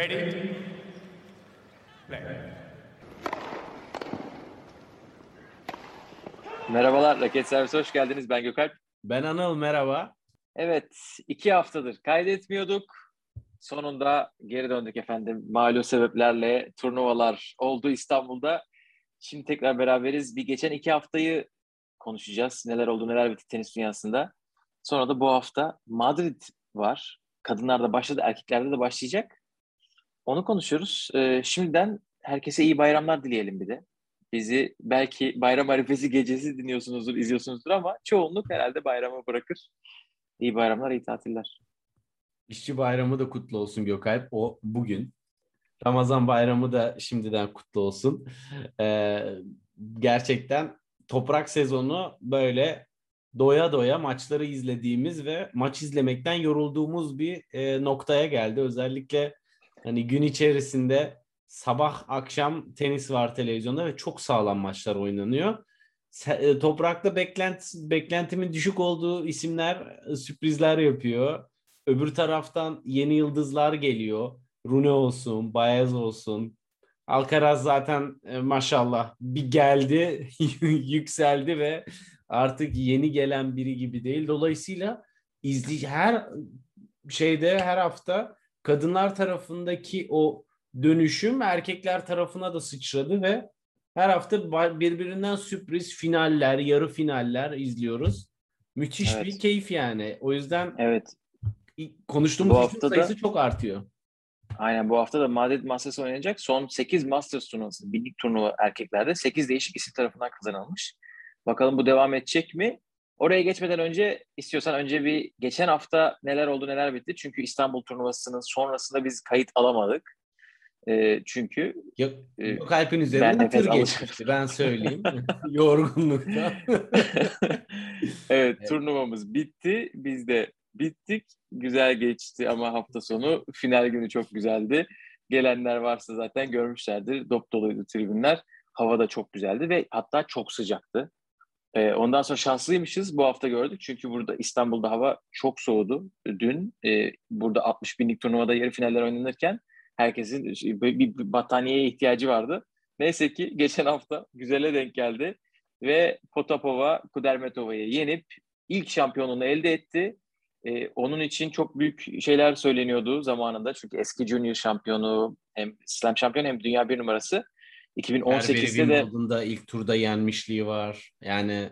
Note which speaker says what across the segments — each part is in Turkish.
Speaker 1: Ready? Play.
Speaker 2: Merhabalar, Raket Servisi hoş geldiniz. Ben Gökalp.
Speaker 3: Ben Anıl, merhaba.
Speaker 2: Evet, iki haftadır kaydetmiyorduk. Sonunda geri döndük efendim. Malum sebeplerle turnuvalar oldu İstanbul'da. Şimdi tekrar beraberiz. Bir geçen iki haftayı konuşacağız. Neler oldu, neler bitti tenis dünyasında. Sonra da bu hafta Madrid var. Kadınlarda başladı, erkeklerde de başlayacak. Onu konuşuyoruz. Ee, şimdiden herkese iyi bayramlar dileyelim bir de. Bizi belki bayram arifesi gecesi dinliyorsunuzdur, izliyorsunuzdur ama çoğunluk herhalde bayramı bırakır. İyi bayramlar, iyi tatiller.
Speaker 3: İşçi bayramı da kutlu olsun Gökalp. O bugün. Ramazan bayramı da şimdiden kutlu olsun. Ee, gerçekten toprak sezonu böyle doya doya maçları izlediğimiz ve maç izlemekten yorulduğumuz bir e, noktaya geldi. Özellikle hani gün içerisinde sabah akşam tenis var televizyonda ve çok sağlam maçlar oynanıyor. E, Toprakta beklent, beklentimin düşük olduğu isimler e, sürprizler yapıyor. Öbür taraftan yeni yıldızlar geliyor. Rune olsun, Baez olsun. Alcaraz zaten e, maşallah bir geldi, yükseldi ve artık yeni gelen biri gibi değil. Dolayısıyla izleyici her şeyde her hafta kadınlar tarafındaki o dönüşüm erkekler tarafına da sıçradı ve her hafta birbirinden sürpriz finaller, yarı finaller izliyoruz. Müthiş
Speaker 2: Evet.
Speaker 3: bir keyif yani. O yüzden
Speaker 2: Evet,
Speaker 3: konuştuğumuz
Speaker 2: Bu hafta da-
Speaker 3: sayısı çok artıyor.
Speaker 2: aynen bu hafta da Madrid Masters oynanacak. Son 8 Masters turnuvası, binlik turnuva erkeklerde 8 değişik isim tarafından kazanılmış. Bakalım bu devam edecek mi? Oraya geçmeden önce istiyorsan önce bir geçen hafta neler oldu neler bitti. Çünkü İstanbul turnuvasının sonrasında biz kayıt alamadık. Ee, çünkü
Speaker 3: Yok,
Speaker 2: Ee,
Speaker 3: yok Alp'in üzerinden tır geçmişti. Ben söyleyeyim. Yorgunluktan.
Speaker 2: evet,
Speaker 3: Evet.
Speaker 2: turnuvamız bitti. Biz de bittik. Güzel geçti ama hafta sonu final günü çok güzeldi. Gelenler varsa zaten görmüşlerdir. Dop doluydu tribünler. Hava da çok güzeldi ve hatta çok sıcaktı. Ee, ondan sonra şanslıymışız. Bu hafta gördük. Çünkü burada İstanbul'da hava çok soğudu. Dün e, burada 60 binlik turnuvada yarı finaller oynanırken herkesin bir, bir battaniyeye ihtiyacı vardı. Neyse ki geçen hafta güzele denk geldi ve Potapova Kudermetova'yı yenip ilk şampiyonluğunu elde etti. Ee, onun için çok büyük şeyler söyleniyordu zamanında. Çünkü eski junior şampiyonu hem slam şampiyonu hem dünya bir numarası. 2018'de
Speaker 3: Kerber'in
Speaker 2: de
Speaker 3: Wimbledon'da ilk turda yenmişliği var. Yani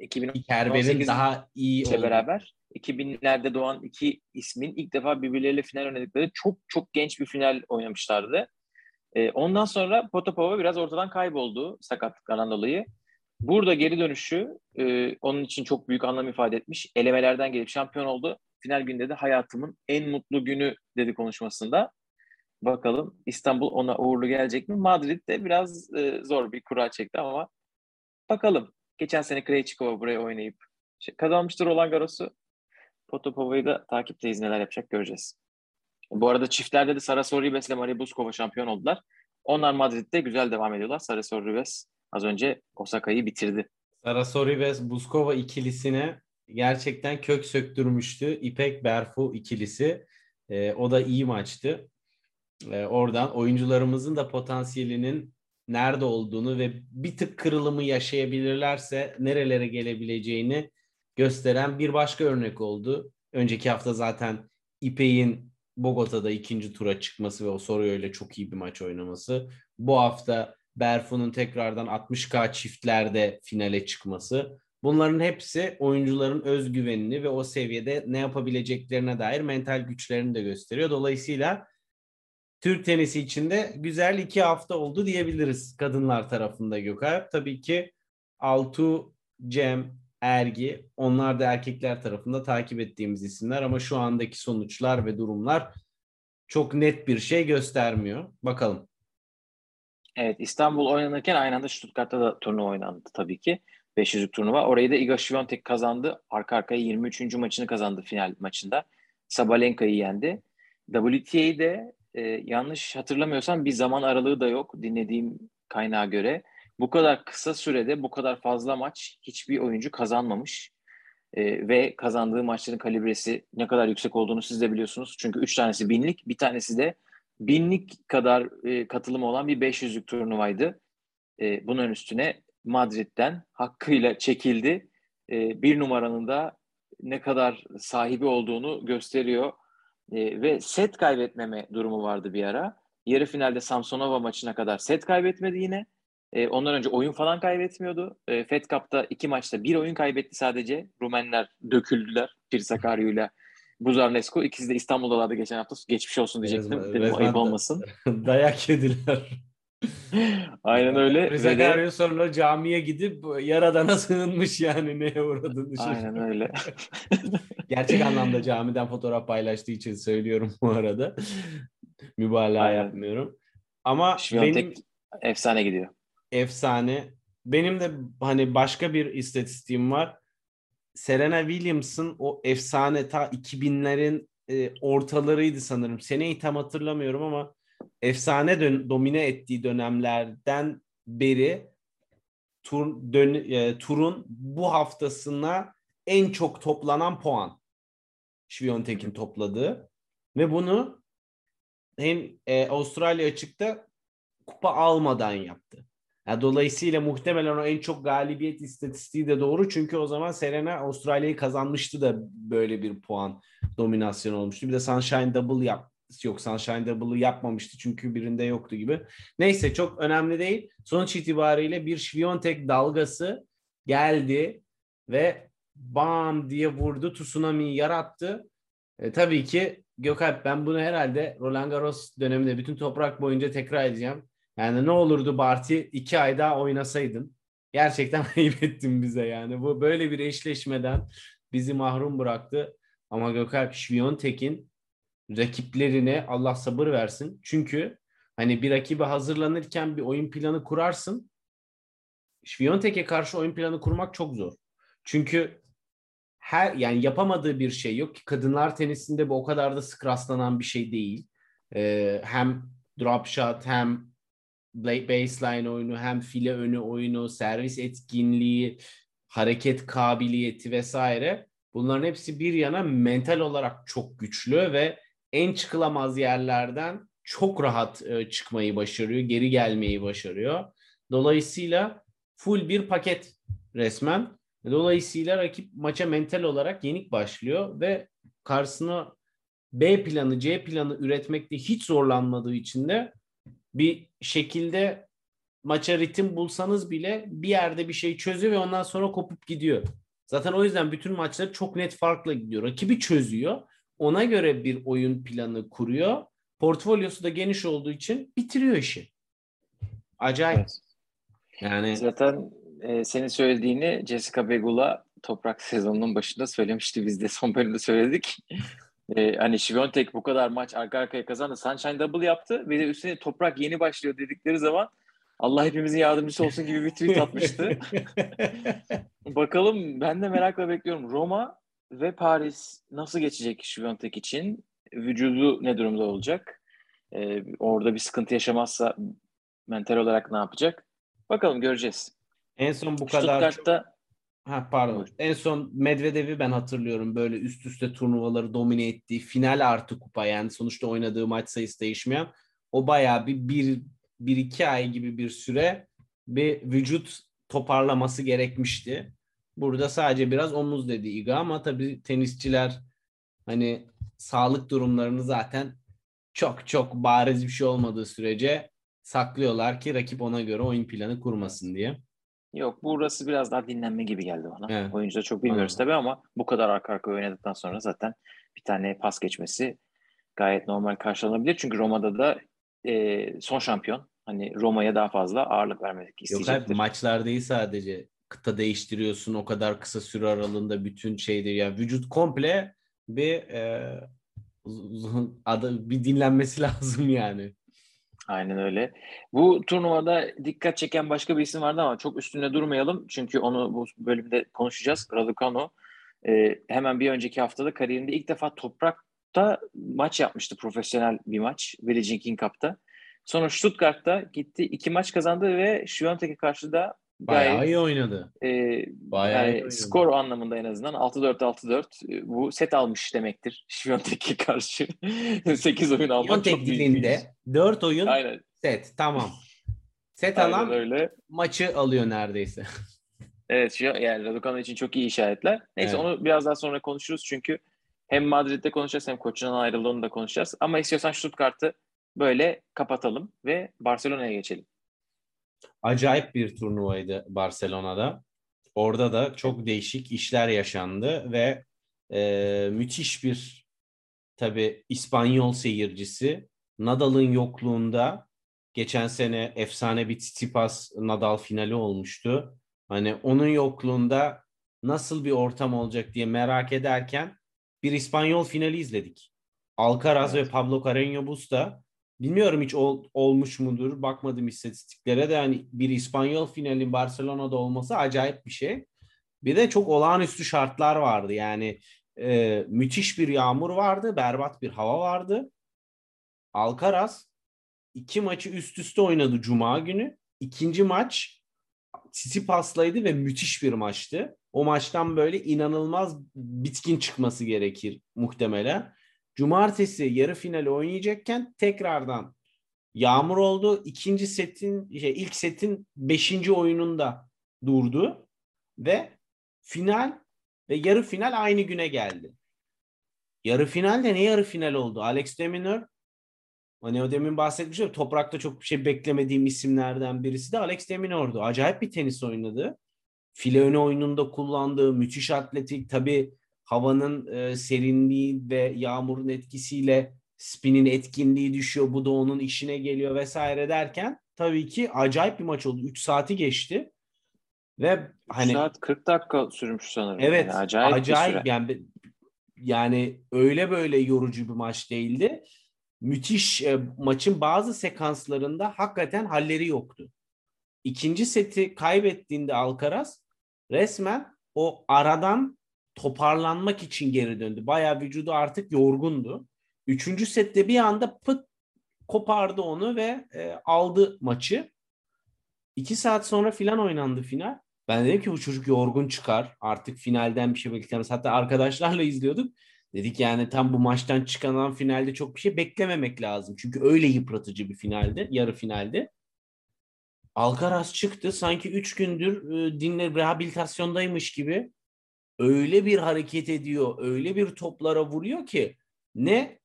Speaker 2: 2018
Speaker 3: Kerber'in daha iyi
Speaker 2: ile beraber 2000'lerde doğan iki ismin ilk defa birbirleriyle final oynadıkları çok çok genç bir final oynamışlardı. Ee, ondan sonra Potapova biraz ortadan kayboldu sakatlıklardan dolayı. Burada geri dönüşü e, onun için çok büyük anlam ifade etmiş. Elemelerden gelip şampiyon oldu. Final günde de hayatımın en mutlu günü dedi konuşmasında. Bakalım İstanbul ona uğurlu gelecek mi? Madrid de biraz e, zor bir kura çekti ama bakalım. Geçen sene Krejcikova buraya oynayıp şey, kazanmıştır Roland Garros'u. Potapova'yı da takipteyiz neler yapacak göreceğiz. Bu arada çiftlerde de Sarasor Ribes ile Maria Buskova şampiyon oldular. Onlar Madrid'de güzel devam ediyorlar. Sarasor Ribes az önce Osaka'yı bitirdi.
Speaker 3: Sarasori ve Buskova ikilisine gerçekten kök söktürmüştü. İpek Berfu ikilisi. Ee, o da iyi maçtı. Ee, oradan oyuncularımızın da potansiyelinin nerede olduğunu ve bir tık kırılımı yaşayabilirlerse nerelere gelebileceğini gösteren bir başka örnek oldu. Önceki hafta zaten İpek'in Bogota'da ikinci tura çıkması ve o soruyu öyle çok iyi bir maç oynaması. Bu hafta Berfu'nun tekrardan 60K çiftlerde finale çıkması. Bunların hepsi oyuncuların özgüvenini ve o seviyede ne yapabileceklerine dair mental güçlerini de gösteriyor. Dolayısıyla Türk tenisi için de güzel iki hafta oldu diyebiliriz kadınlar tarafında Gökalp. Tabii ki Altu, Cem, Ergi onlar da erkekler tarafında takip ettiğimiz isimler ama şu andaki sonuçlar ve durumlar çok net bir şey göstermiyor. Bakalım.
Speaker 2: Evet İstanbul oynanırken aynı anda Stuttgart'ta da turnuva oynandı tabii ki. 500'lük turnuva. Orayı da Iga Świątek kazandı. Arka arkaya 23. maçını kazandı final maçında. Sabalenka'yı yendi. WTA'de e, yanlış hatırlamıyorsam bir zaman aralığı da yok dinlediğim kaynağa göre. Bu kadar kısa sürede bu kadar fazla maç hiçbir oyuncu kazanmamış. E, ve kazandığı maçların kalibresi ne kadar yüksek olduğunu siz de biliyorsunuz. Çünkü üç tanesi binlik, bir tanesi de binlik kadar e, katılım olan bir 500'lük turnuvaydı. E, bunun üstüne Madrid'den hakkıyla çekildi. E, bir numaranın da ne kadar sahibi olduğunu gösteriyor. E, ve set kaybetmeme durumu vardı bir ara. Yarı finalde Samsonova maçına kadar set kaybetmedi yine. E, ondan önce oyun falan kaybetmiyordu. E, Fed Cup'ta iki maçta bir oyun kaybetti sadece. Rumenler döküldüler. Pirsakaryu Buzarnescu. İkisi de İstanbul'dalardı geçen hafta. Geçmiş olsun diyecektim. Dedim ayıp olmasın.
Speaker 3: Dayak yediler.
Speaker 2: Aynen öyle.
Speaker 3: Rizagario sonra camiye gidip yaradana sığınmış yani neye uğradığını şaşırmış.
Speaker 2: Aynen öyle.
Speaker 3: Gerçek anlamda camiden fotoğraf paylaştığı için söylüyorum bu arada. Mübalağa
Speaker 2: Aynen.
Speaker 3: yapmıyorum. Ama
Speaker 2: Şviyontek
Speaker 3: benim
Speaker 2: efsane gidiyor.
Speaker 3: efsane. Benim de hani başka bir istatistiğim var. Serena Williams'ın o efsane ta 2000'lerin e, ortalarıydı sanırım. Seneyi tam hatırlamıyorum ama efsane dön- domine ettiği dönemlerden beri tur, dön- e, turun bu haftasına en çok toplanan puan. Şviyontek'in topladığı ve bunu hem e, Avustralya açıkta kupa almadan yaptı. Ya dolayısıyla muhtemelen o en çok galibiyet istatistiği de doğru. Çünkü o zaman Serena Avustralya'yı kazanmıştı da böyle bir puan dominasyonu olmuştu. Bir de Sunshine Double yap yok Sunshine Double'ı yapmamıştı çünkü birinde yoktu gibi. Neyse çok önemli değil. Sonuç itibariyle bir Świątek dalgası geldi ve bam diye vurdu. Tsunami'yi yarattı. E, tabii ki Gökalp ben bunu herhalde Roland Garros döneminde bütün toprak boyunca tekrar edeceğim. Yani ne olurdu Barty iki ay daha oynasaydın. Gerçekten ayıp ettin bize yani. Bu böyle bir eşleşmeden bizi mahrum bıraktı. Ama Gökalp Świątek'in rakiplerine Allah sabır versin. Çünkü hani bir rakibe hazırlanırken bir oyun planı kurarsın. Świątek'e karşı oyun planı kurmak çok zor. Çünkü her yani yapamadığı bir şey yok ki kadınlar tenisinde bu o kadar da sık rastlanan bir şey değil. Ee, hem drop shot hem baseline oyunu hem file önü oyunu, servis etkinliği, hareket kabiliyeti vesaire. Bunların hepsi bir yana mental olarak çok güçlü ve en çıkılamaz yerlerden çok rahat e, çıkmayı başarıyor, geri gelmeyi başarıyor. Dolayısıyla full bir paket resmen. Dolayısıyla rakip maça mental olarak yenik başlıyor ve karşısına B planı, C planı üretmekte hiç zorlanmadığı için de bir şekilde maça ritim bulsanız bile bir yerde bir şey çözüyor ve ondan sonra kopup gidiyor. Zaten o yüzden bütün maçları çok net farkla gidiyor. Rakibi çözüyor. Ona göre bir oyun planı kuruyor. Portfolyosu da geniş olduğu için bitiriyor işi. Acayip.
Speaker 2: Evet.
Speaker 3: Yani
Speaker 2: Zaten e, senin söylediğini Jessica Begula toprak sezonunun başında söylemişti. Biz de son bölümde söyledik. E, hani Świątek bu kadar maç arka arkaya kazandı. Sunshine Double yaptı. Ve de üstüne toprak yeni başlıyor dedikleri zaman Allah hepimizin yardımcısı olsun gibi bir tweet atmıştı. Bakalım ben de merakla bekliyorum. Roma ve Paris nasıl geçecek Świątek için? Vücudu ne durumda olacak? Ee, orada bir sıkıntı yaşamazsa mental olarak ne yapacak? Bakalım göreceğiz.
Speaker 3: en son bu kadar
Speaker 2: Stuttgart'ta
Speaker 3: Ha pardon.
Speaker 2: Buyur.
Speaker 3: En son Medvedev'i ben hatırlıyorum böyle üst üste turnuvaları domine ettiği final artı kupa yani sonuçta oynadığı maç sayısı değişmeyen o bayağı bir, bir, bir iki ay gibi bir süre bir vücut toparlaması gerekmişti. Burada sadece biraz omuz dedi Iga ama tabii tenisçiler hani sağlık durumlarını zaten çok çok bariz bir şey olmadığı sürece saklıyorlar ki rakip ona göre oyun planı kurmasın diye.
Speaker 2: yok burası biraz daha dinlenme gibi geldi bana.
Speaker 3: Evet.
Speaker 2: Oyuncuda çok bilmiyoruz tabii ama bu kadar arka arkaya oynadıktan sonra zaten bir tane pas geçmesi gayet normal karşılanabilir. Çünkü Roma'da da e, son şampiyon. Hani Roma'ya daha fazla ağırlık vermek
Speaker 3: Yok
Speaker 2: isteyecektir.
Speaker 3: abi maçlar değil sadece. Kıta değiştiriyorsun o kadar kısa süre aralığında bütün şeydir. Yani vücut komple bir e, adı, bir dinlenmesi lazım yani.
Speaker 2: Aynen öyle. Bu turnuvada dikkat çeken başka bir isim vardı ama çok üstünde durmayalım. Çünkü onu bu bölümde konuşacağız. Raducanu e, hemen bir önceki haftada kariyerinde ilk defa toprakta maç yapmıştı. Profesyonel bir maç. Billie Jean King Cup'ta. Sonra Stuttgart'ta gitti. iki maç kazandı ve Świątek'e karşı da
Speaker 3: Bayağı
Speaker 2: gayet
Speaker 3: iyi oynadı.
Speaker 2: e,
Speaker 3: Bayağı iyi
Speaker 2: yani
Speaker 3: oynadı.
Speaker 2: skor anlamında en azından 6-4 6-4 e, bu set almış demektir Świątek'e karşı. 8 oyun almak
Speaker 3: Piontek
Speaker 2: çok
Speaker 3: dilinde Dört oyun
Speaker 2: Aynen.
Speaker 3: set. Tamam. Set
Speaker 2: Aynen
Speaker 3: alan
Speaker 2: öyle.
Speaker 3: maçı alıyor neredeyse.
Speaker 2: Evet şu yani Raducanu için çok iyi işaretler. Neyse
Speaker 3: Evet.
Speaker 2: onu biraz daha sonra konuşuruz çünkü hem Madrid'de konuşacağız hem koçundan ayrıldığını da konuşacağız. Ama istiyorsan Stuttgart'ı böyle kapatalım ve Barcelona'ya geçelim.
Speaker 3: Acayip bir turnuvaydı Barcelona'da. Orada da çok değişik işler yaşandı ve e, müthiş bir tabii İspanyol seyircisi Nadal'ın yokluğunda geçen sene efsane bir Tsitsipas Nadal finali olmuştu. Hani onun yokluğunda nasıl bir ortam olacak diye merak ederken bir İspanyol finali izledik. Alcaraz
Speaker 2: Evet.
Speaker 3: ve Pablo Carreño Busta bilmiyorum hiç ol- olmuş mudur bakmadım istatistiklere de hani bir İspanyol finalin Barcelona'da olması acayip bir şey. Bir de çok olağanüstü şartlar vardı yani e, müthiş bir yağmur vardı, berbat bir hava vardı. Alcaraz iki maçı üst üste oynadı Cuma günü. İkinci maç Tsitsipas'laydı ve müthiş bir maçtı. O maçtan böyle inanılmaz bitkin çıkması gerekir muhtemelen. Cumartesi yarı finali oynayacakken tekrardan yağmur oldu. İkinci setin, şey, ilk setin beşinci oyununda durdu ve final ve yarı final aynı güne geldi. Yarı final de ne yarı final oldu? Alex de Minaur Hani o demin bahsetmiştim. Toprakta çok bir şey beklemediğim isimlerden birisi de Alex de Minaur'du. Acayip bir tenis oynadı. File önü oyununda kullandığı müthiş atletik. Tabii havanın e, serinliği ve yağmurun etkisiyle spinin etkinliği düşüyor. Bu da onun işine geliyor vesaire derken tabii ki acayip bir maç oldu. 3 saati geçti. Ve hani
Speaker 2: Saat 40 dakika sürmüş sanırım.
Speaker 3: Evet.
Speaker 2: Yani acayip,
Speaker 3: acayip,
Speaker 2: bir süre.
Speaker 3: yani yani öyle böyle yorucu bir maç değildi. Müthiş e, maçın bazı sekanslarında hakikaten halleri yoktu. İkinci seti kaybettiğinde Alcaraz resmen o aradan toparlanmak için geri döndü. Bayağı vücudu artık yorgundu. Üçüncü sette bir anda pıt kopardı onu ve e, aldı maçı. İki saat sonra filan oynandı final. Ben dedim ki bu çocuk yorgun çıkar. Artık finalden bir şey beklemez. Hatta arkadaşlarla izliyorduk. Dedik yani tam bu maçtan çıkanan finalde çok bir şey beklememek lazım. Çünkü öyle yıpratıcı bir finaldi. Yarı finaldi. Alcaraz çıktı. Sanki üç gündür e, dinle rehabilitasyondaymış gibi. Öyle bir hareket ediyor. Öyle bir toplara vuruyor ki ne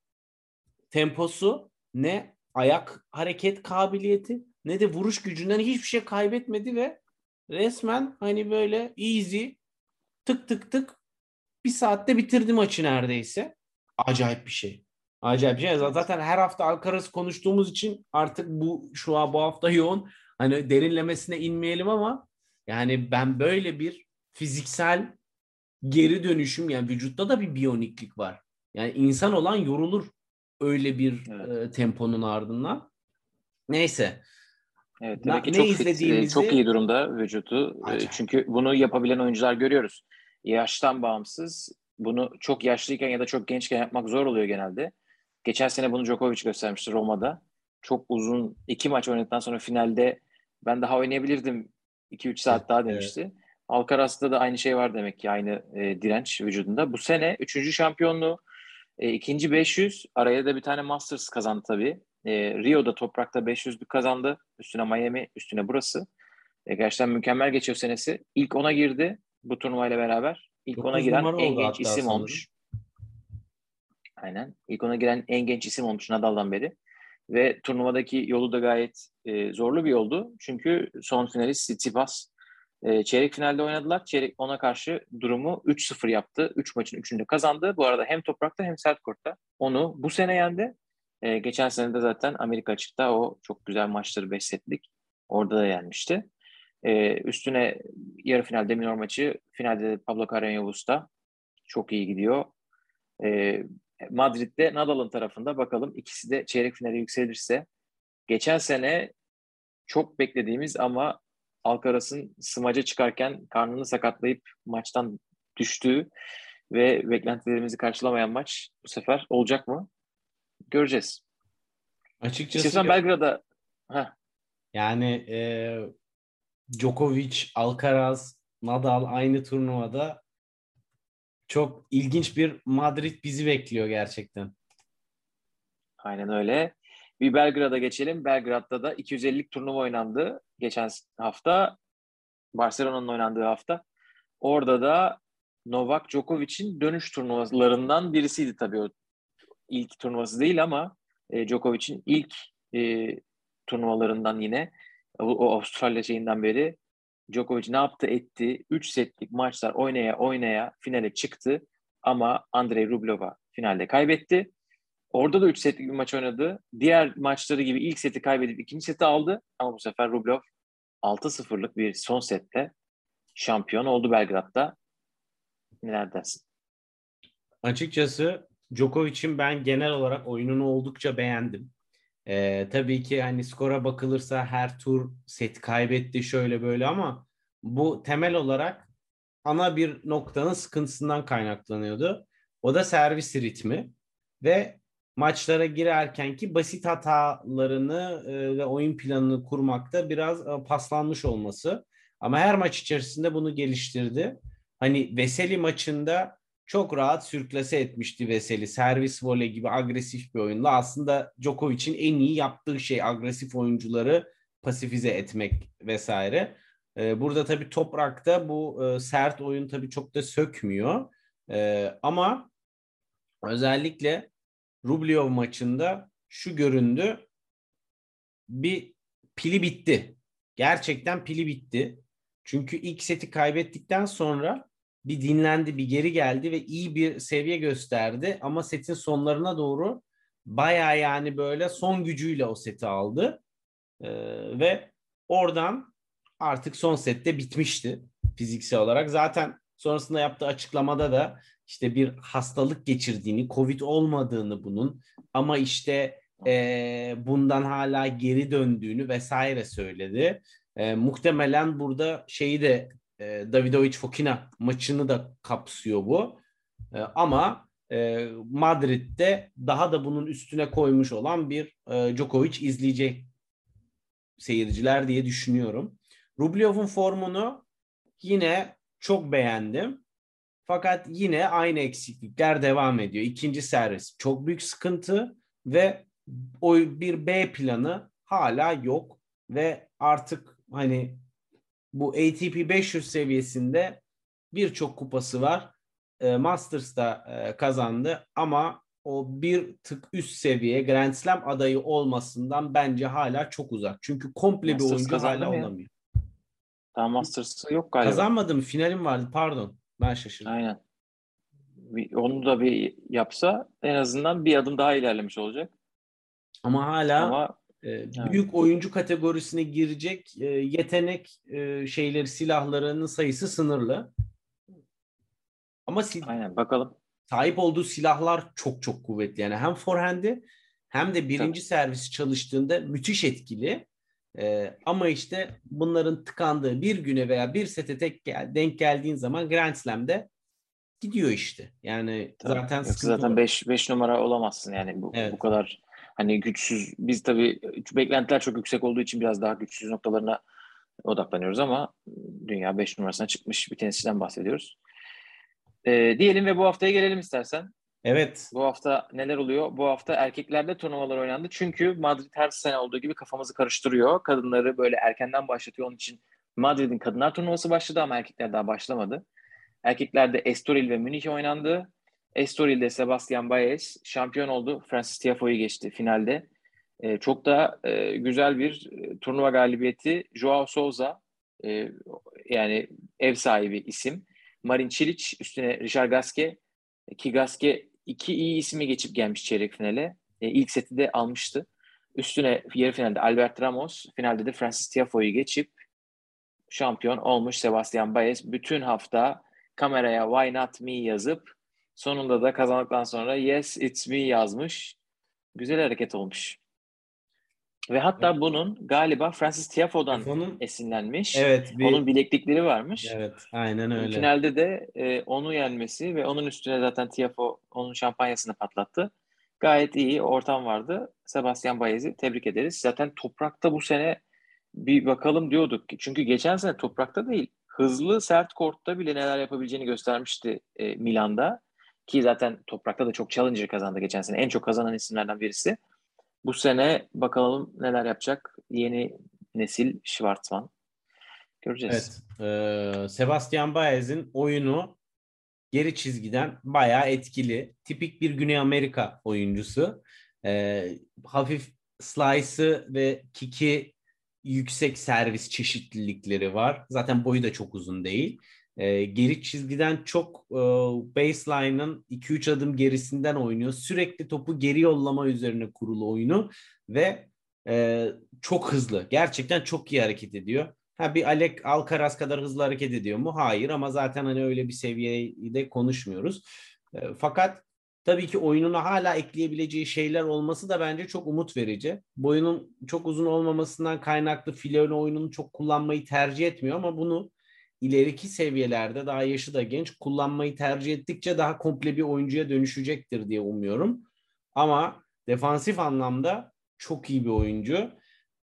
Speaker 3: temposu ne ayak hareket kabiliyeti ne de vuruş gücünden hiçbir şey kaybetmedi ve resmen hani böyle easy tık tık tık bir saatte bitirdi maçı neredeyse. Acayip bir şey. Acayip bir şey. Zaten her hafta Alcaraz konuştuğumuz için artık bu şu an bu hafta yoğun. Hani derinlemesine inmeyelim ama yani ben böyle bir fiziksel geri dönüşüm yani vücutta da bir biyoniklik var. Yani insan olan yorulur öyle bir
Speaker 2: Evet.
Speaker 3: e, temponun ardından. Neyse.
Speaker 2: Evet, demek ki
Speaker 3: ne
Speaker 2: çok fit, e,
Speaker 3: izlediğimizi-
Speaker 2: çok iyi durumda vücudu. E,
Speaker 3: Acayip.
Speaker 2: Çünkü bunu yapabilen oyuncular görüyoruz. Yaştan bağımsız. Bunu çok yaşlıyken ya da çok gençken yapmak zor oluyor genelde. Geçen sene bunu Djokovic göstermişti Roma'da. Çok uzun iki maç oynadıktan sonra finalde ben daha oynayabilirdim 2-3 saat daha
Speaker 3: Evet.
Speaker 2: Alcaraz'da da aynı şey var demek ki aynı e, direnç vücudunda. Bu sene üçüncü şampiyonluğu, e, ikinci 500, araya da bir tane Masters kazandı tabii. E, Rio'da toprakta 500'lük kazandı. Üstüne Miami, üstüne burası. E, gerçekten mükemmel geçiyor senesi. İlk ona girdi bu turnuvayla beraber. İlk ona giren en genç isim
Speaker 3: sanırım.
Speaker 2: olmuş. Aynen. İlk ona giren en genç isim olmuş Nadal'dan beri. Ve turnuvadaki yolu da gayet e, zorlu bir yoldu. Çünkü son finalist Tsitsipas e, çeyrek finalde oynadılar. Çeyrek ona karşı durumu 3-0 yaptı. 3 maçın 3'ünü de kazandı. Bu arada hem toprakta hem sert kortta. Onu bu sene yendi. E, geçen sene de zaten Amerika açıkta o çok güzel maçları 5 setlik. Orada da yenmişti. E, üstüne yarı finalde minor maçı, finalde de Pablo Carreño çok iyi gidiyor. E, Madrid'de Nadal'ın tarafında bakalım ikisi de çeyrek finale yükselirse geçen sene çok beklediğimiz ama Alcaraz'ın smaca çıkarken karnını sakatlayıp maçtan düştüğü ve beklentilerimizi karşılamayan maç bu sefer olacak mı? Göreceğiz.
Speaker 3: Açıkçası
Speaker 2: İstiyorsan Belgrad'a Heh,
Speaker 3: yani e, Djokovic, Alcaraz, Nadal aynı turnuvada çok ilginç bir Madrid bizi bekliyor gerçekten.
Speaker 2: aynen öyle. Bir Belgrad'a geçelim. Belgrad'da da 250'lik turnuva oynandı geçen hafta. Barcelona'nın oynandığı hafta. Orada da Novak Djokovic'in dönüş turnuvalarından birisiydi tabii o. ilk turnuvası değil ama e, Djokovic'in ilk e, turnuvalarından yine o, o Avustralya şeyinden beri Djokovic ne yaptı etti. 3 setlik maçlar oynaya oynaya finale çıktı ama Andrei Rublev'a finalde kaybetti. Orada da 3 setlik bir maç oynadı. Diğer maçları gibi ilk seti kaybedip ikinci seti aldı. Ama bu sefer Rublev 6-0'lık bir son sette şampiyon oldu Belgrad'da. Neler dersin?
Speaker 3: Açıkçası Djokovic'in ben genel olarak oyununu oldukça beğendim. Ee, tabii ki hani skora bakılırsa her tur set kaybetti şöyle böyle ama bu temel olarak ana bir noktanın sıkıntısından kaynaklanıyordu. O da servis ritmi ve maçlara girerken ki basit hatalarını e, ve oyun planını kurmakta biraz e, paslanmış olması. Ama her maç içerisinde bunu geliştirdi. Hani Veseli maçında çok rahat sürklase etmişti Veseli. Servis voley gibi agresif bir oyunla. Aslında Djokovic'in en iyi yaptığı şey agresif oyuncuları pasifize etmek vesaire. Ee, burada tabii toprakta bu e, sert oyun tabii çok da sökmüyor. Ama özellikle Rublev maçında şu göründü. Bir pili bitti. Gerçekten pili bitti. Çünkü ilk seti kaybettikten sonra bir dinlendi, bir geri geldi ve iyi bir seviye gösterdi. Ama setin sonlarına doğru baya yani böyle son gücüyle o seti aldı. Ee, ve oradan artık son sette bitmişti fiziksel olarak. Zaten sonrasında yaptığı açıklamada da işte bir hastalık geçirdiğini, Covid olmadığını bunun ama işte e, bundan hala geri döndüğünü vesaire söyledi. E, muhtemelen burada şeyi de e, Davidovic Fokina maçını da kapsıyor bu. E, ama e, Madrid'de daha da bunun üstüne koymuş olan bir e, Djokovic izleyecek seyirciler diye düşünüyorum. Rublev'in formunu yine çok beğendim. Fakat yine aynı eksiklikler devam ediyor. İkinci servis çok büyük sıkıntı ve o bir B planı hala yok ve artık hani bu ATP 500 seviyesinde birçok kupası var. E, Masters'da e, kazandı ama o bir tık üst seviye Grand Slam adayı olmasından bence hala çok uzak. Çünkü komple Masters bir oyuncu hala olamıyor.
Speaker 2: Daha Masters'ı yok galiba.
Speaker 3: Kazanmadım. Finalim vardı. Pardon. Ben şaşırdım.
Speaker 2: Aynen. Onu da bir yapsa en azından bir adım daha ilerlemiş olacak.
Speaker 3: Ama hala Ama e, büyük oyuncu kategorisine girecek e, yetenek e, şeyleri silahlarının sayısı sınırlı. Ama sil-
Speaker 2: Aynen bakalım.
Speaker 3: Sahip olduğu silahlar çok çok kuvvetli. Yani hem forehand'i hem de birinci Tabii. servisi çalıştığında müthiş etkili. Ee, ama işte bunların tıkandığı bir güne veya bir sete tek gel, denk geldiğin zaman Grand Slam'de gidiyor işte. Yani tabii. zaten
Speaker 2: zaten 5 5 numara olamazsın yani bu, evet. bu kadar hani güçsüz biz tabii beklentiler çok yüksek olduğu için biraz daha güçsüz noktalarına odaklanıyoruz ama dünya 5 numarasına çıkmış bir tenisçiden bahsediyoruz. Ee, diyelim ve bu haftaya gelelim istersen.
Speaker 3: Evet.
Speaker 2: Bu hafta neler oluyor? Bu hafta erkeklerde turnuvalar oynandı. Çünkü Madrid her sene olduğu gibi kafamızı karıştırıyor. Kadınları böyle erkenden başlatıyor. Onun için Madrid'in kadınlar turnuvası başladı ama erkekler daha başlamadı. Erkeklerde Estoril ve Münih oynandı. Estoril'de Sebastian Baez şampiyon oldu. Francis Tiafoe'yu geçti finalde. E, çok da e, güzel bir e, turnuva galibiyeti. Joao Souza e, yani ev sahibi isim. Marin Cilic üstüne Richard Gasquet ki Gasquet iki iyi ismi geçip gelmiş çeyrek finale. E, ilk seti de almıştı. Üstüne yarı finalde Albert Ramos, finalde de Francis Tiafoe'yu geçip şampiyon olmuş Sebastian Baez. Bütün hafta kameraya why not me yazıp sonunda da kazandıktan sonra yes it's me yazmış. Güzel hareket olmuş. Ve hatta evet. bunun galiba Francis Tiafoe'dan Tiafoe'nun, esinlenmiş. Evet. Bir, onun bileklikleri varmış.
Speaker 3: Evet, aynen öyle.
Speaker 2: Finalde de e, onu yenmesi ve onun üstüne zaten Tiafoe onun şampanyasını patlattı. Gayet iyi ortam vardı. Sebastian Baez'i tebrik ederiz. Zaten toprakta bu sene bir bakalım diyorduk. Çünkü geçen sene toprakta değil, hızlı sert kortta bile neler yapabileceğini göstermişti e, Milan'da. Ki zaten toprakta da çok challenger kazandı geçen sene. En çok kazanan isimlerden birisi. Bu sene bakalım neler yapacak yeni nesil Schwartzman. Göreceğiz.
Speaker 3: Evet. Ee, Sebastian Baez'in oyunu geri çizgiden bayağı etkili. Tipik bir Güney Amerika oyuncusu. Ee, hafif slice'ı ve kiki yüksek servis çeşitlilikleri var. Zaten boyu da çok uzun değil. Ee, geri çizgiden çok e, baseline'ın 2-3 adım gerisinden oynuyor. Sürekli topu geri yollama üzerine kurulu oyunu ve e, çok hızlı. Gerçekten çok iyi hareket ediyor. Ha bir Alek Alcaraz kadar hızlı hareket ediyor mu? Hayır ama zaten hani öyle bir seviyede konuşmuyoruz. E, fakat tabii ki oyununa hala ekleyebileceği şeyler olması da bence çok umut verici. Boyunun çok uzun olmamasından kaynaklı file oyununu çok kullanmayı tercih etmiyor ama bunu ileriki seviyelerde daha yaşı da genç kullanmayı tercih ettikçe daha komple bir oyuncuya dönüşecektir diye umuyorum. Ama defansif anlamda çok iyi bir oyuncu.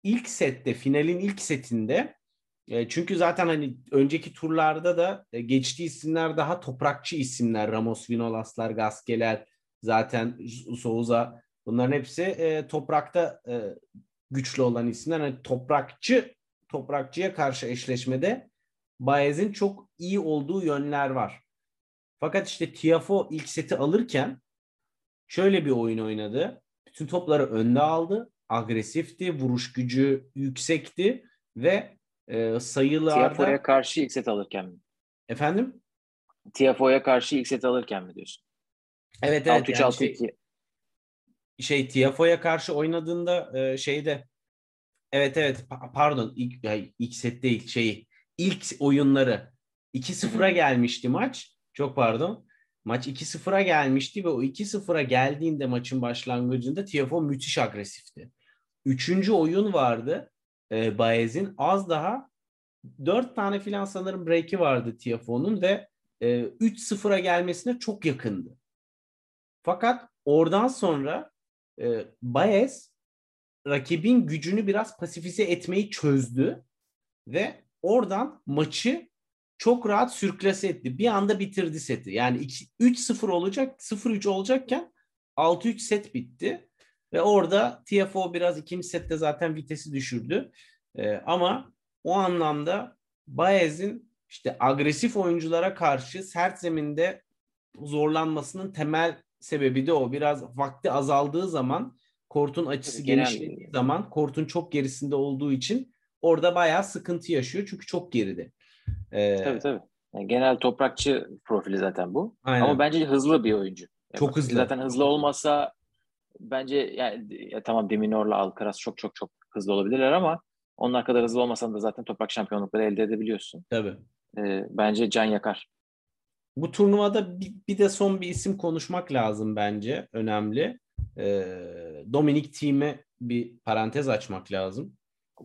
Speaker 3: İlk sette, finalin ilk setinde e, çünkü zaten hani önceki turlarda da e, geçtiği isimler daha toprakçı isimler. Ramos, Vinolaslar, Gaskeler, zaten Souza bunların hepsi e, toprakta güçlü olan isimler. Yani toprakçı toprakçıya karşı eşleşmede Baez'in çok iyi olduğu yönler var. Fakat işte Tiafo ilk seti alırken şöyle bir oyun oynadı. Bütün topları önde aldı. Agresifti, vuruş gücü yüksekti ve e, sayılarda...
Speaker 2: Tiafoe'ya karşı ilk set alırken mi?
Speaker 3: Efendim?
Speaker 2: Tiafoe'ya karşı ilk set alırken mi diyorsun?
Speaker 3: Evet evet.
Speaker 2: 6-3 yani 6 şey,
Speaker 3: şey Tiafoe'ya karşı oynadığında e, şeyde Evet evet pardon ilk, ya, ilk set değil şeyi ilk oyunları 2-0'a gelmişti maç. Çok pardon. Maç 2-0'a gelmişti ve o 2-0'a geldiğinde maçın başlangıcında Tiafo müthiş agresifti. Üçüncü oyun vardı e, Baez'in. Az daha 4 tane filan sanırım break'i vardı Tiafo'nun ve e, 3-0'a gelmesine çok yakındı. Fakat oradan sonra e, Baez rakibin gücünü biraz pasifize etmeyi çözdü ve oradan maçı çok rahat sürklase etti. Bir anda bitirdi seti. Yani 3-0 olacak, 0-3 olacakken 6-3 set bitti. Ve orada TFO biraz ikinci sette zaten vitesi düşürdü. Ee, ama o anlamda Baez'in işte agresif oyunculara karşı sert zeminde zorlanmasının temel sebebi de o. Biraz vakti azaldığı zaman, kortun açısı genişlediği zaman, kortun çok gerisinde olduğu için orada bayağı sıkıntı yaşıyor çünkü çok geride.
Speaker 2: Ee, tabii tabii. Yani genel toprakçı profili zaten bu. Aynen. Ama bence hızlı bir oyuncu.
Speaker 3: Çok hızlı.
Speaker 2: Zaten hızlı olmasa bence yani ya tamam Deminor'la Alcaraz çok çok çok hızlı olabilirler ama onlar kadar hızlı olmasan da zaten toprak şampiyonlukları elde edebiliyorsun.
Speaker 3: Tabii.
Speaker 2: Ee, bence can yakar.
Speaker 3: Bu turnuvada bir, bir de son bir isim konuşmak lazım bence. Önemli. Ee, Dominic Thiem'e bir parantez açmak lazım.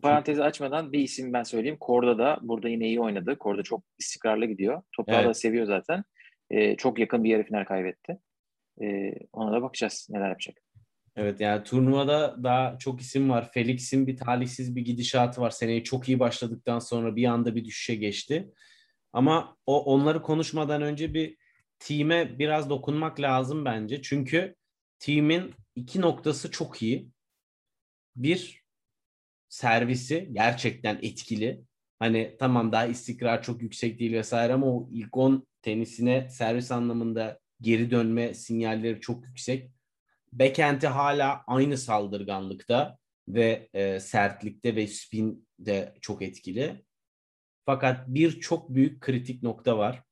Speaker 2: Parantezi açmadan bir isim ben söyleyeyim. Korda da burada yine iyi oynadı. Korda çok istikrarlı gidiyor. Toprağı evet. da seviyor zaten. Ee, çok yakın bir yarı final kaybetti. Ee, ona da bakacağız neler yapacak.
Speaker 3: Evet yani turnuvada daha çok isim var. Felix'in bir talihsiz bir gidişatı var. Seneye çok iyi başladıktan sonra bir anda bir düşüşe geçti. Ama o onları konuşmadan önce bir team'e biraz dokunmak lazım bence. Çünkü team'in iki noktası çok iyi. Bir servisi gerçekten etkili. Hani tamam daha istikrar çok yüksek değil vesaire ama o ilk 10 tenisine servis anlamında geri dönme sinyalleri çok yüksek. Backend'i hala aynı saldırganlıkta ve e, sertlikte ve spin de çok etkili. Fakat bir çok büyük kritik nokta var.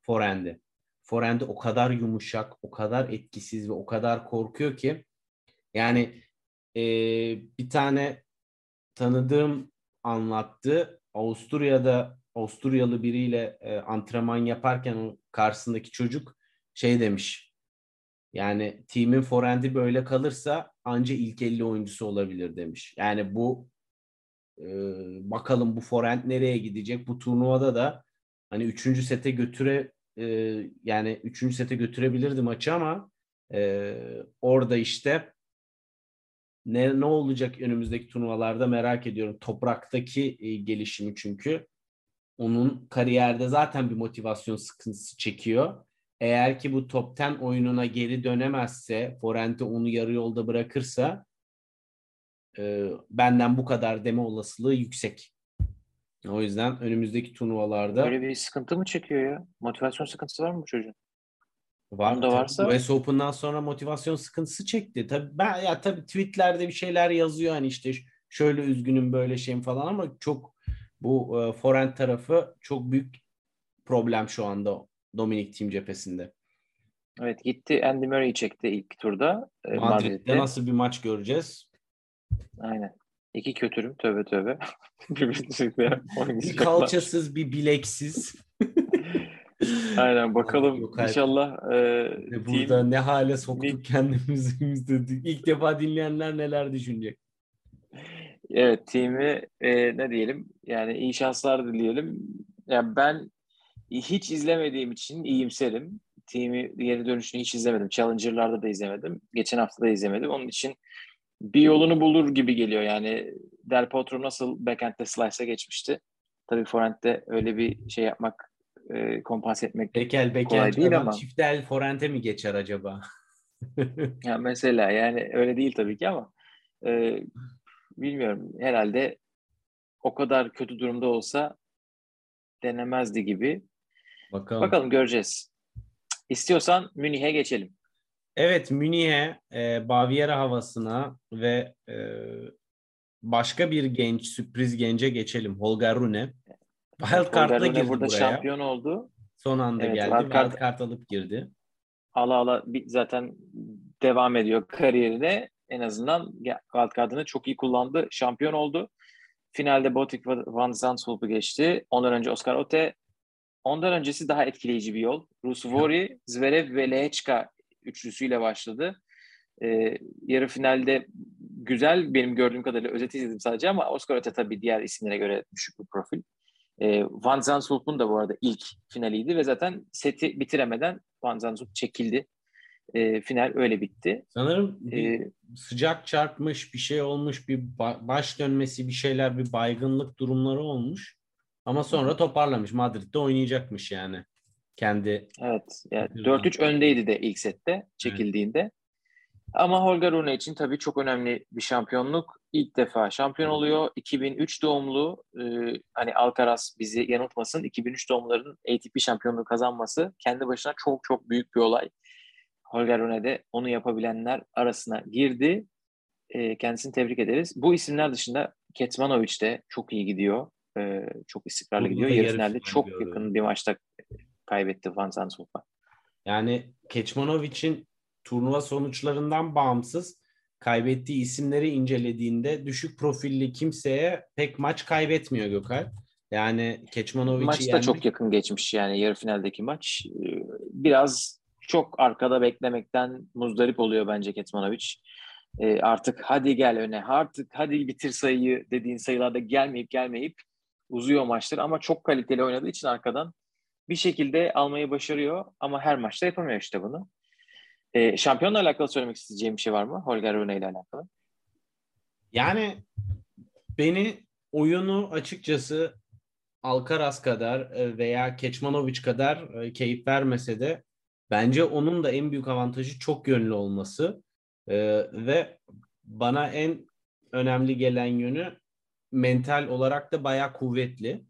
Speaker 3: Forehand'i. Forehand'i o kadar yumuşak, o kadar etkisiz ve o kadar korkuyor ki yani e, bir tane tanıdığım anlattı. Avusturya'da Avusturyalı biriyle e, antrenman yaparken karşısındaki çocuk şey demiş. Yani timin forendi böyle kalırsa anca ilk 50 oyuncusu olabilir demiş. Yani bu e, bakalım bu forend nereye gidecek? Bu turnuvada da hani 3. sete götüre e, yani 3. sete götürebilirdi maçı ama e, orada işte ne, ne olacak önümüzdeki turnuvalarda merak ediyorum. Topraktaki e, gelişimi çünkü onun kariyerde zaten bir motivasyon sıkıntısı çekiyor. eğer ki bu top 10 oyununa geri dönemezse, Forente onu yarı yolda bırakırsa e, benden bu kadar deme olasılığı yüksek. O yüzden önümüzdeki turnuvalarda
Speaker 2: Böyle bir sıkıntı mı çekiyor ya? Motivasyon sıkıntısı var mı bu çocuğun?
Speaker 3: Var.
Speaker 2: onda varsa-
Speaker 3: US Open'dan sonra motivasyon sıkıntısı çekti. Tabii ben ya tabii tweetlerde bir şeyler yazıyor hani işte şöyle üzgünüm böyle şeyim falan ama çok bu e, forehand tarafı çok büyük problem şu anda Dominic Thiem cephesinde.
Speaker 2: Evet gitti Andy Murray'i çekti ilk turda. e,
Speaker 3: Madrid'de
Speaker 2: Madrid'de.
Speaker 3: nasıl bir maç göreceğiz?
Speaker 2: Aynen. İki kötürüm tövbe tövbe.
Speaker 3: Bir kalçasız, bir bileksiz.
Speaker 2: Aynen bakalım
Speaker 3: Yok,
Speaker 2: inşallah e,
Speaker 3: Ve Burada
Speaker 2: team-
Speaker 3: ne hale soktuk kendimizi dedik. İlk defa dinleyenler neler düşünecek?
Speaker 2: Evet, team'i e, ne diyelim? Yani iyi şanslar dileyelim. Ya ben hiç izlemediğim için iyimserim. Team'i geri dönüşünü hiç izlemedim. Challenger'larda da izlemedim. Geçen hafta da izlemedim. Onun için bir yolunu bulur gibi geliyor. Yani Del Potro nasıl backhand'de slice'a geçmişti. Tabii forehand'de öyle bir şey yapmak, e, kompanse etmek.
Speaker 3: Bekel
Speaker 2: Kolay
Speaker 3: Bekel
Speaker 2: değil
Speaker 3: adam
Speaker 2: ama.
Speaker 3: çift el forente mi geçer acaba?
Speaker 2: Ya mesela yani öyle değil tabii ki ama e, bilmiyorum. Herhalde o kadar kötü durumda olsa denemezdi gibi.
Speaker 3: Bakalım.
Speaker 2: Bakalım göreceğiz. İstiyorsan Münih'e geçelim.
Speaker 3: Evet Münih'e, e, Baviera havasına ve e, başka bir genç, sürpriz gence geçelim. Holger Rune. Wildcard'la
Speaker 2: Holger Rune
Speaker 3: girdi
Speaker 2: burada
Speaker 3: buraya.
Speaker 2: şampiyon oldu.
Speaker 3: Son anda
Speaker 2: Evet,
Speaker 3: geldi.
Speaker 2: wildcard-
Speaker 3: Wildcard alıp girdi.
Speaker 2: Ala ala bir- zaten devam ediyor kariyerine. En azından ya- wildcard'ını çok iyi kullandı. Şampiyon oldu. Finalde Botic Van Zandvoort'u geçti. Ondan önce Oscar Ote. Ondan öncesi daha etkileyici bir yol. Rusvori, Zverev ve Lehechka üçlüsüyle başladı. Ee, yarı finalde güzel benim gördüğüm kadarıyla özeti izledim sadece ama Oscar Ote tabii diğer isimlere göre düşük bir profil. Ee, Van Zandvoort'un da bu arada ilk finaliydi ve zaten seti bitiremeden Van Zandvoort çekildi. Ee, final öyle bitti.
Speaker 3: Sanırım
Speaker 2: Ee,
Speaker 3: sıcak çarpmış, bir şey olmuş, bir ba- baş dönmesi, bir şeyler, bir baygınlık durumları olmuş. Ama sonra toparlamış. Madrid'de oynayacakmış yani. Kendi
Speaker 2: Evet. Yani
Speaker 3: Güzel.
Speaker 2: 4-3 öndeydi de ilk sette çekildiğinde. Ama Holger Rune için tabii çok önemli bir şampiyonluk. İlk defa şampiyon oluyor. 2003 doğumlu e, hani Alcaraz bizi yanıltmasın. 2003 doğumluların ATP şampiyonluğu kazanması kendi başına çok çok büyük bir olay. Holger Rune de onu yapabilenler arasına girdi. E, kendisini tebrik ederiz. Bu isimler dışında Ketmanovic de çok iyi gidiyor. E, çok istikrarlı
Speaker 3: Burada
Speaker 2: gidiyor. Yarı finalde çok
Speaker 3: gördü.
Speaker 2: yakın bir maçta kaybetti Van Zandvoort'a.
Speaker 3: Yani Keçmanovic'in turnuva sonuçlarından bağımsız kaybettiği isimleri incelediğinde düşük profilli kimseye pek maç kaybetmiyor Gökalp. Yani Keçmanovic'i
Speaker 2: Maç da
Speaker 3: yenmek
Speaker 2: çok yakın geçmiş yani yarı finaldeki maç. Ee, Biraz çok arkada beklemekten muzdarip oluyor bence Ketmanovic. Ee, artık hadi gel öne, artık hadi bitir sayıyı dediğin sayılarda gelmeyip gelmeyip uzuyor maçlar ama çok kaliteli oynadığı için arkadan bir şekilde almayı başarıyor ama her maçta yapamıyor işte bunu. Ee, şampiyonla alakalı söylemek isteyeceğim bir şey var mı? Holger Rune ile alakalı.
Speaker 3: Yani beni oyunu açıkçası Alcaraz kadar e, veya Keçmanovic kadar e, keyif vermese de bence onun da en büyük avantajı çok yönlü olması E, ve bana en önemli gelen yönü mental olarak da bayağı kuvvetli.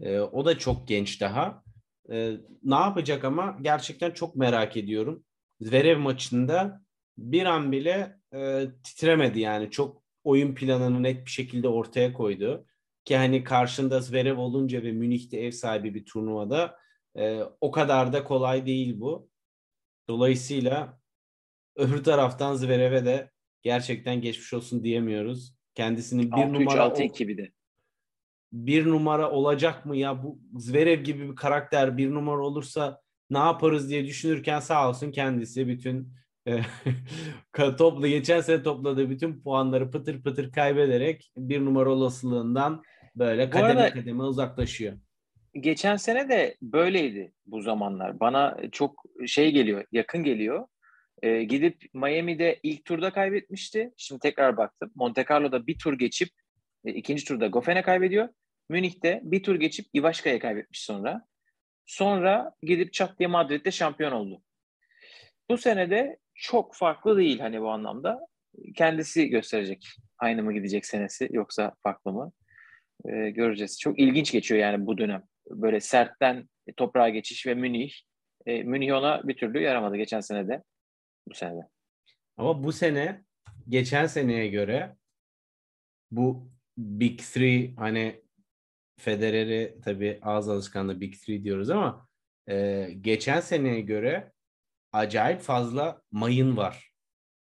Speaker 3: E, o da çok genç daha. E, ne yapacak ama gerçekten çok merak ediyorum. Zverev maçında bir an bile e, titremedi yani çok oyun planını net bir şekilde ortaya koydu. Ki hani karşında Zverev olunca ve Münih'te ev sahibi bir turnuvada e, o kadar da kolay değil bu. Dolayısıyla öbür taraftan Zverev'e de gerçekten geçmiş olsun diyemiyoruz. Kendisinin bir
Speaker 2: 6-3,
Speaker 3: numara
Speaker 2: 6-2 bir de.
Speaker 3: bir numara olacak mı ya bu Zverev gibi bir karakter bir numara olursa ne yaparız diye düşünürken sağ olsun kendisi bütün e, topla geçen sene topladığı bütün puanları pıtır pıtır kaybederek bir numara olasılığından böyle kademe
Speaker 2: arada-
Speaker 3: kademe uzaklaşıyor.
Speaker 2: geçen sene de böyleydi bu zamanlar. Bana çok şey geliyor, yakın geliyor. Ee, gidip Miami'de ilk turda kaybetmişti. Şimdi tekrar baktım. Monte Carlo'da bir tur geçip e, ikinci turda Goffen'e kaybediyor. Münih'te bir tur geçip Ivaşka'ya kaybetmiş sonra. Sonra gidip çat diye Madrid'de şampiyon oldu. Bu sene de çok farklı değil hani bu anlamda. Kendisi gösterecek. Aynı mı gidecek senesi yoksa farklı mı? Ee, göreceğiz. Çok ilginç geçiyor yani bu dönem. Böyle sertten toprağa geçiş ve Münih. Ee, Münih ona bir türlü yaramadı geçen sene de. Bu sene de.
Speaker 3: Ama bu sene geçen seneye göre bu Big Three hani Federer'i tabii ağız alışkanlığı Big Three diyoruz ama e, geçen seneye göre acayip fazla mayın var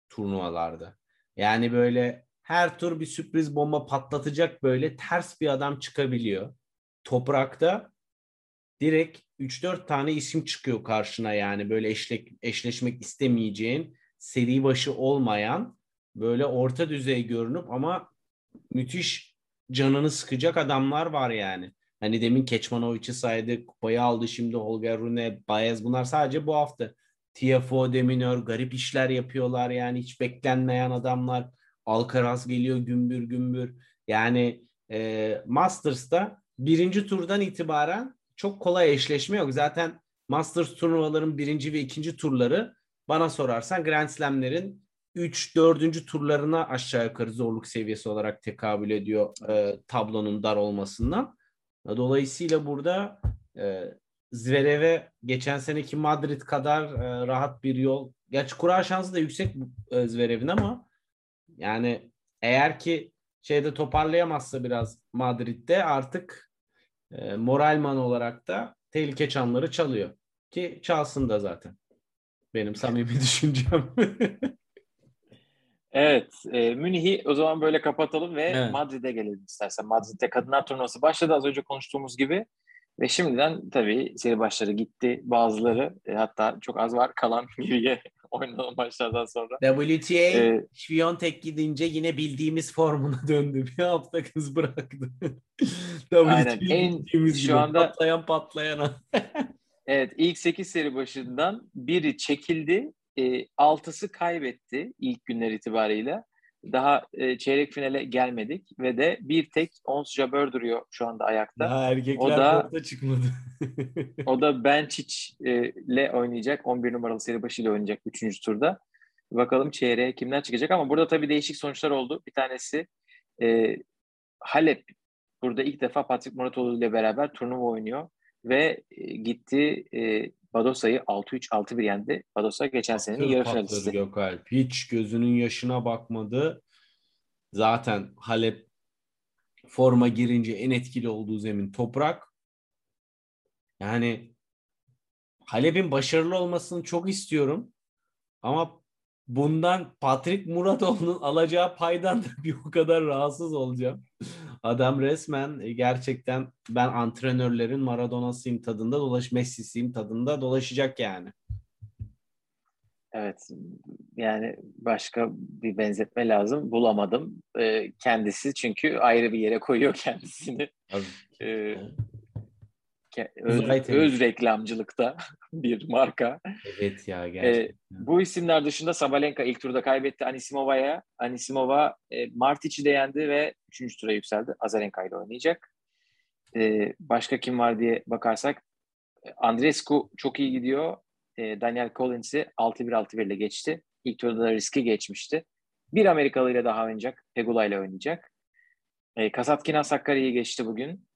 Speaker 3: turnuvalarda. Yani böyle her tur bir sürpriz bomba patlatacak böyle ters bir adam çıkabiliyor. Toprakta direkt 3-4 tane isim çıkıyor karşına yani böyle eşlek, eşleşmek istemeyeceğin seri başı olmayan böyle orta düzey görünüp ama müthiş canını sıkacak adamlar var yani. Hani demin Keçmanovic'i saydı, kupayı aldı şimdi Holger Rune, Baez bunlar sadece bu hafta. TFO, Deminör garip işler yapıyorlar yani hiç beklenmeyen adamlar. Alcaraz geliyor gümbür gümbür. Yani e, Masters'ta birinci turdan itibaren çok kolay eşleşme yok. Zaten Masters turnuvaların birinci ve ikinci turları bana sorarsan Grand Slam'lerin 3 4. turlarına aşağı yukarı zorluk seviyesi olarak tekabül ediyor e, tablonun dar olmasından. Dolayısıyla burada e, Zverev'e geçen seneki Madrid kadar e, rahat bir yol. Gerçi kura şansı da yüksek e, Zverev'in ama yani eğer ki şeyde toparlayamazsa biraz Madrid'de artık e, moralman olarak da tehlike çanları çalıyor. Ki çalsın da zaten. Benim samimi düşüncem.
Speaker 2: Evet. E, Münih'i o zaman böyle kapatalım ve
Speaker 3: Evet.
Speaker 2: Madrid'e gelelim istersen. Madrid'de kadınlar turnuvası başladı az önce konuştuğumuz gibi. Ve şimdiden tabii seri başları gitti. Bazıları e, hatta çok az var kalan geriye oynanan maçlardan sonra.
Speaker 3: WTA
Speaker 2: Ee,
Speaker 3: Şviyontek gidince yine bildiğimiz formuna döndü. Bir hafta kız bıraktı.
Speaker 2: Aynen. En- şu
Speaker 3: gibi
Speaker 2: anda-
Speaker 3: patlayan patlayana.
Speaker 2: Evet ilk 8 seri başından biri çekildi. E, altısı kaybetti ilk günler itibarıyla. Daha e, çeyrek finale gelmedik ve de bir tek Ons Jabeur duruyor şu anda ayakta.
Speaker 3: Daha erkekler
Speaker 2: O da-
Speaker 3: orada çıkmadı.
Speaker 2: O da Benčić e, ile oynayacak. 11 numaralı seri başıyla oynayacak 3. turda. Bakalım çeyreğe kimler çıkacak ama burada tabii değişik sonuçlar oldu. Bir tanesi e, Halep burada ilk defa Patrick Muratoğlu ile beraber turnuva oynuyor ve e, gitti e, Badosa'yı 6-3 6-1 yendi. Badosa geçen senenin yarı finalisti.
Speaker 3: Gökalp. Hiç gözünün yaşına bakmadı. Zaten Halep forma girince en etkili olduğu zemin toprak. Yani Halep'in başarılı olmasını çok istiyorum. Ama bundan Patrick Muratoğlu'nun alacağı paydan da bir o kadar rahatsız olacağım. Adam resmen e, gerçekten ben antrenörlerin Maradona'sıyım tadında dolaş Messi'siyim tadında dolaşacak yani.
Speaker 2: Evet yani başka bir benzetme lazım bulamadım. E, kendisi çünkü ayrı bir yere koyuyor kendisini. E, ke- öz,
Speaker 3: Zaten.
Speaker 2: öz reklamcılıkta bir marka.
Speaker 3: Evet ya gerçekten.
Speaker 2: Bu isimler dışında Sabalenka ilk turda kaybetti Anisimova'ya. Anisimova e, Martic'i de yendi ve 3. tura yükseldi. Azarenka ile oynayacak. E, başka kim var diye bakarsak e, Andrescu çok iyi gidiyor. E, Daniel Collins'i 6-1-6-1 ile geçti. İlk turda da riski geçmişti. Bir Amerikalı ile daha oynayacak. Pegula ile oynayacak. E, Kasatkina Sakarya'yı geçti bugün.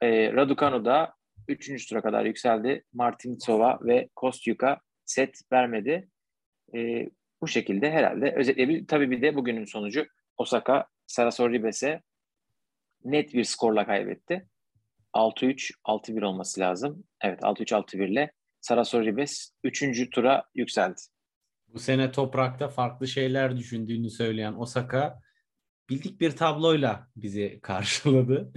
Speaker 2: E, Raducanu da 3. tura kadar yükseldi. Martinitsova ve Kostyuk'a set vermedi. E, bu şekilde herhalde özetleyebilir. Tabii bir de bugünün sonucu Osaka Sarasor Ribes'e net bir skorla kaybetti. 6-3, 6-1 olması lazım. Evet 6-3, 6-1 ile Sarasor Ribes 3. tura yükseldi.
Speaker 3: Bu sene toprakta farklı şeyler düşündüğünü söyleyen Osaka bildik bir tabloyla bizi karşıladı.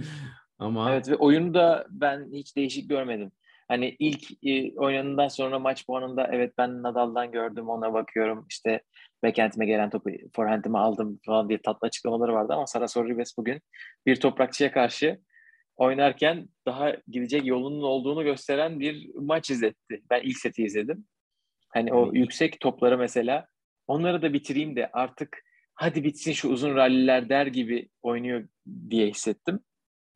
Speaker 3: Ama
Speaker 2: Evet ve oyunu da ben hiç değişik görmedim. Hani ilk e, oynanından sonra maç puanında evet ben Nadal'dan gördüm ona bakıyorum işte backhand'ime gelen topu forehand'ime aldım falan diye tatlı açıklamaları vardı ama Sarasor Ribes bugün bir toprakçıya karşı oynarken daha gidecek yolunun olduğunu gösteren bir maç izletti. Ben ilk seti izledim. Hani o yüksek topları mesela onları da bitireyim de artık hadi bitsin şu uzun ralliler der gibi oynuyor diye hissettim.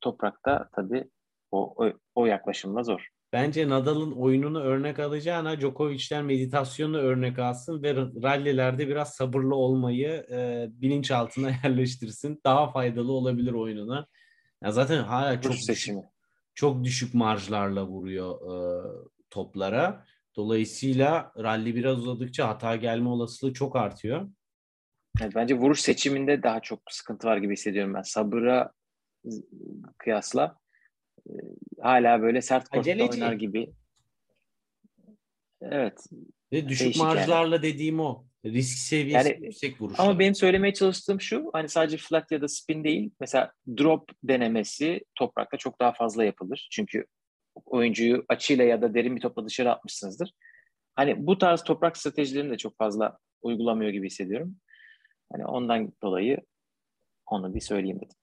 Speaker 2: Toprakta tabii o, o, o yaklaşımla zor.
Speaker 3: bence Nadal'ın oyununu örnek alacağına Djokovic'ten meditasyonu örnek alsın ve rallilerde biraz sabırlı olmayı e, bilinçaltına yerleştirsin. Daha faydalı olabilir oyununa. Ya zaten hala çok
Speaker 2: seçimi.
Speaker 3: düşük, çok düşük marjlarla vuruyor e, toplara. Dolayısıyla rally biraz uzadıkça hata gelme olasılığı çok artıyor.
Speaker 2: Evet, bence vuruş seçiminde daha çok sıkıntı var gibi hissediyorum ben. Sabıra kıyasla e, hala böyle sert kortta oynar gibi. Evet.
Speaker 3: Ve düşük
Speaker 2: Değişik yani.
Speaker 3: marjlarla dediğim o. Risk seviyesi
Speaker 2: Yani-
Speaker 3: yüksek vuruşlar.
Speaker 2: Ama benim söylemeye çalıştığım şu hani sadece flat ya da spin değil. Mesela drop denemesi toprakta çok daha fazla yapılır. Çünkü oyuncuyu açıyla ya da derin bir topla dışarı atmışsınızdır. Hani bu tarz toprak stratejilerini de çok fazla uygulamıyor gibi hissediyorum. Hani ondan dolayı onu bir söyleyeyim dedim.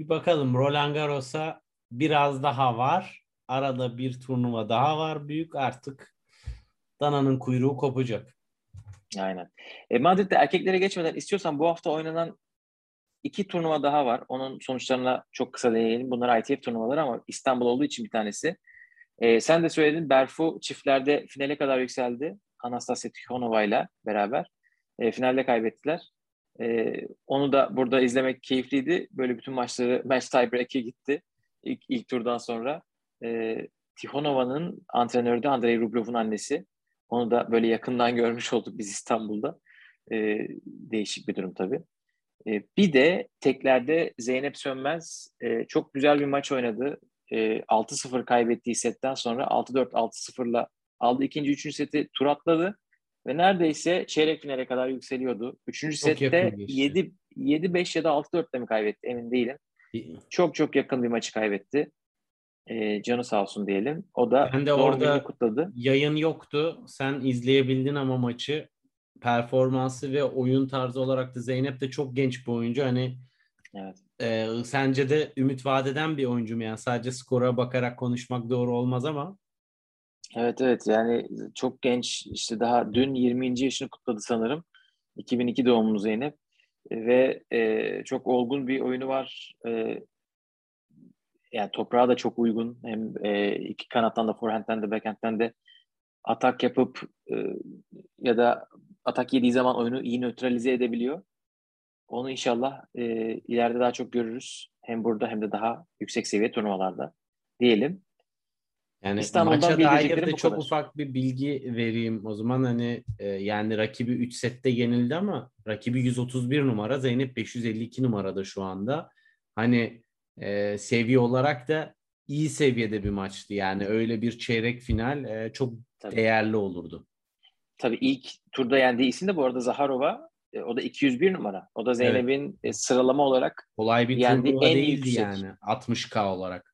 Speaker 3: Bir bakalım Roland Garros'a biraz daha var. Arada bir turnuva daha var büyük artık. Dana'nın kuyruğu kopacak.
Speaker 2: Aynen. E, Madrid'de erkeklere geçmeden istiyorsan bu hafta oynanan iki turnuva daha var. Onun sonuçlarına çok kısa değinelim. Bunlar ITF turnuvaları ama İstanbul olduğu için bir tanesi. E, sen de söyledin Berfu çiftlerde finale kadar yükseldi. Anastasia Tikhonova ile beraber. E, finalde kaybettiler. E, onu da burada izlemek keyifliydi. Böyle bütün maçları match tiebreak'e gitti. İlk, ilk turdan sonra. E, Tikhonova'nın antrenörü de Andrei Rublev'un annesi. Onu da böyle yakından görmüş olduk biz İstanbul'da. Ee, değişik bir durum tabii. Ee, bir de teklerde Zeynep Sönmez e, çok güzel bir maç oynadı. E, 6-0 kaybettiği setten sonra 6-4, 6-0'la aldı. ikinci, üçüncü seti tur atladı. Ve neredeyse çeyrek finale kadar yükseliyordu. Üçüncü
Speaker 3: Çok
Speaker 2: sette
Speaker 3: yakın geçti.
Speaker 2: 7, 7-5 ya da 6-4'le mi kaybetti emin değilim. Çok çok yakın bir maçı kaybetti. E, canı sağ olsun diyelim. O da
Speaker 3: Ben de orada-
Speaker 2: kutladı.
Speaker 3: Yayın yoktu. Sen izleyebildin ama maçı performansı ve oyun tarzı olarak da Zeynep de çok genç bir oyuncu. Hani
Speaker 2: Evet.
Speaker 3: e, sence de ümit vadeden bir oyuncu mu? Yani sadece skora bakarak konuşmak doğru olmaz ama
Speaker 2: Evet evet yani çok genç işte daha dün 20. yaşını kutladı sanırım. 2002 doğumlu Zeynep ve e, çok olgun bir oyunu var. E, yani toprağa da çok uygun. Hem e, iki kanattan da forehand'den de backhand'den de atak yapıp e, ya da atak yediği zaman oyunu iyi nötralize edebiliyor. Onu inşallah e, ileride daha çok görürüz. Hem burada hem de daha yüksek seviye turnuvalarda diyelim.
Speaker 3: Yani
Speaker 2: İstanbul'dan
Speaker 3: maça dair de çok
Speaker 2: kadar.
Speaker 3: ufak bir bilgi vereyim. O zaman hani e, yani rakibi 3 sette yenildi ama rakibi 131 numara, Zeynep 552 numarada şu anda. Hani e, seviye olarak da iyi seviyede bir maçtı. Yani öyle bir çeyrek final e, çok
Speaker 2: Tabii.
Speaker 3: değerli olurdu.
Speaker 2: Tabii ilk turda yendiği isim de bu arada Zaharova. E, o da 201 numara. O da Zeynep'in e, sıralama olarak
Speaker 3: Kolay bir turnuva
Speaker 2: en
Speaker 3: değildi
Speaker 2: yüksek.
Speaker 3: yani 60K olarak.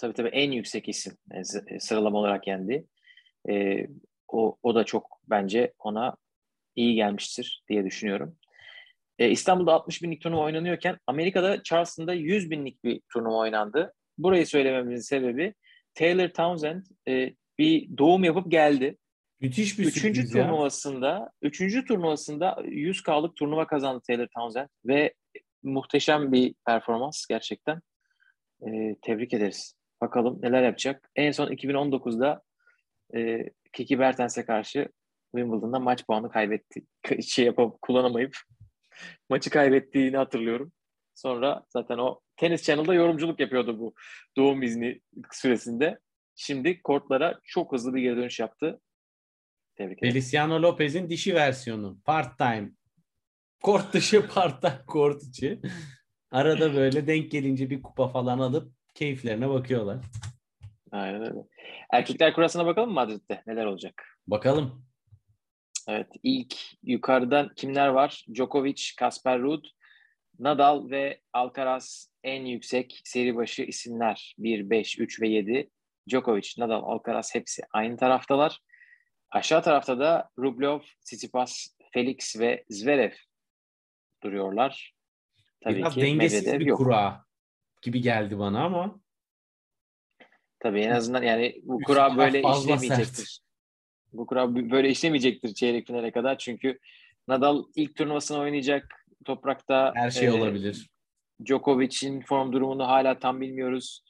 Speaker 2: Tabii tabii en yüksek isim e, e, sıralama olarak yendi. E, o, o da çok bence ona iyi gelmiştir diye düşünüyorum. E, İstanbul'da 60 binlik turnuva oynanıyorken Amerika'da Charleston'da 100 binlik bir turnuva oynandı. Burayı söylememizin sebebi Taylor Townsend e, bir doğum yapıp geldi.
Speaker 3: Müthiş bir
Speaker 2: Üçüncü
Speaker 3: sürpriz ya.
Speaker 2: turnuvasında, üçüncü turnuvasında 100K'lık turnuva kazandı Taylor Townsend ve muhteşem bir performans gerçekten. Ee, tebrik ederiz. Bakalım neler yapacak. En son 2019'da e, Kiki Bertens'e karşı Wimbledon'da maç puanı kaybetti. Şey yapıp kullanamayıp maçı kaybettiğini hatırlıyorum. Sonra zaten o Tennis Channel'da yorumculuk yapıyordu bu doğum izni süresinde. Şimdi kortlara çok hızlı bir geri dönüş yaptı. Tebrik ederim.
Speaker 3: Feliciano Lopez'in dişi versiyonu. Part time. Kort dışı, part time kort içi. Arada böyle denk gelince bir kupa falan alıp keyiflerine bakıyorlar.
Speaker 2: Aynen öyle. Erkekler kurasına bakalım mı Madrid'de? Neler olacak?
Speaker 3: Bakalım.
Speaker 2: Evet. ilk yukarıdan kimler var? Djokovic, Kasper Ruud, Nadal ve Alcaraz en yüksek seri başı isimler. 1, 5, 3 ve 7. Djokovic, Nadal, Alcaraz hepsi aynı taraftalar. Aşağı tarafta da Rublev, Tsitsipas, Felix ve Zverev duruyorlar. Tabii
Speaker 3: Biraz
Speaker 2: ki
Speaker 3: dengesiz
Speaker 2: Medvedev
Speaker 3: bir
Speaker 2: yok.
Speaker 3: kura gibi geldi bana ama
Speaker 2: Tabii en azından yani bu kura böyle işlemeyecektir. Bu kura böyle işlemeyecektir çeyrek finale kadar. Çünkü Nadal ilk turnuvasını oynayacak toprakta.
Speaker 3: her şey
Speaker 2: e,
Speaker 3: olabilir.
Speaker 2: Djokovic'in form durumunu hala tam bilmiyoruz.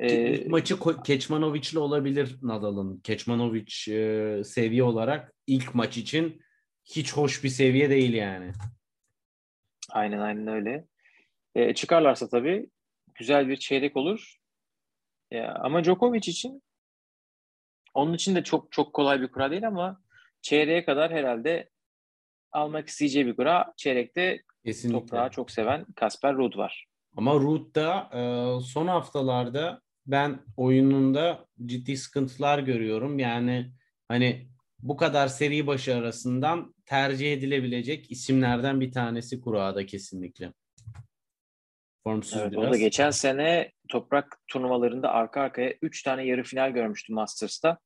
Speaker 3: Ee, ilk maçı Keçmanovic'le olabilir Nadal'ın. Keçmanovic e, seviye olarak ilk maç için hiç hoş bir seviye değil yani.
Speaker 2: Aynen aynen öyle. E, çıkarlarsa tabii güzel bir çeyrek olur. E, ama Djokovic için onun için de çok çok kolay bir kura değil ama çeyreğe kadar herhalde almak isteyeceği bir kura. Çeyrekte Kesinlikle. toprağı çok seven Kasper Ruud var.
Speaker 3: Ama Ruud'da e, son haftalarda ben oyununda ciddi sıkıntılar görüyorum. Yani hani bu kadar seri başı arasından tercih edilebilecek isimlerden bir tanesi kurada kesinlikle.
Speaker 2: Formsuz evet, biraz. Da geçen sene toprak turnuvalarında arka arkaya 3 tane yarı final görmüştü Masters'ta.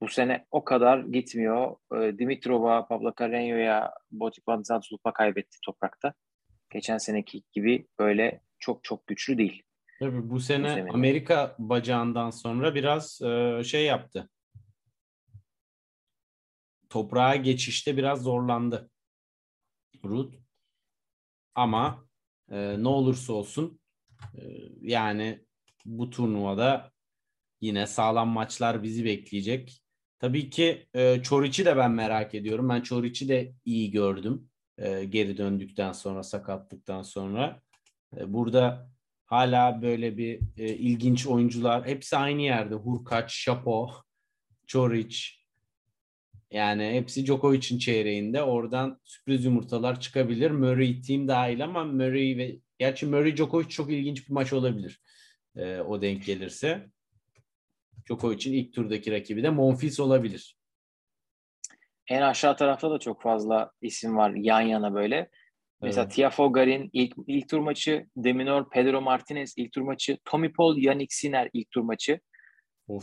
Speaker 2: Bu sene o kadar gitmiyor. Ee, Dimitrova, Pablo Carreño'ya, Botic Van Zandvoort'a kaybetti toprakta. Geçen seneki gibi böyle çok çok güçlü değil.
Speaker 3: Tabii bu sene bu Amerika bacağından sonra biraz e, şey yaptı. Toprağa geçişte biraz zorlandı. Ruth. Ama e, ne olursa olsun e, yani bu turnuvada yine sağlam maçlar bizi bekleyecek. Tabii ki e, Çoriç'i de ben merak ediyorum. Ben Çoriç'i de iyi gördüm. E, geri döndükten sonra, sakatlıktan sonra. E, burada hala böyle bir e, ilginç oyuncular. Hepsi aynı yerde. Hurkaç, Şapo, Çoriç. Yani hepsi Djokovic'in çeyreğinde. Oradan sürpriz yumurtalar çıkabilir. Murray team dahil ama Murray ve gerçi Murray Djokovic çok ilginç bir maç olabilir. E, o denk gelirse. Djokovic'in ilk turdaki rakibi de Monfils olabilir.
Speaker 2: En aşağı tarafta da çok fazla isim var yan yana böyle. Mesela evet. Tiafoe Garin ilk, ilk tur maçı, Deminor, Pedro Martinez ilk tur maçı, Tommy Paul, Yannick Sinner ilk tur maçı.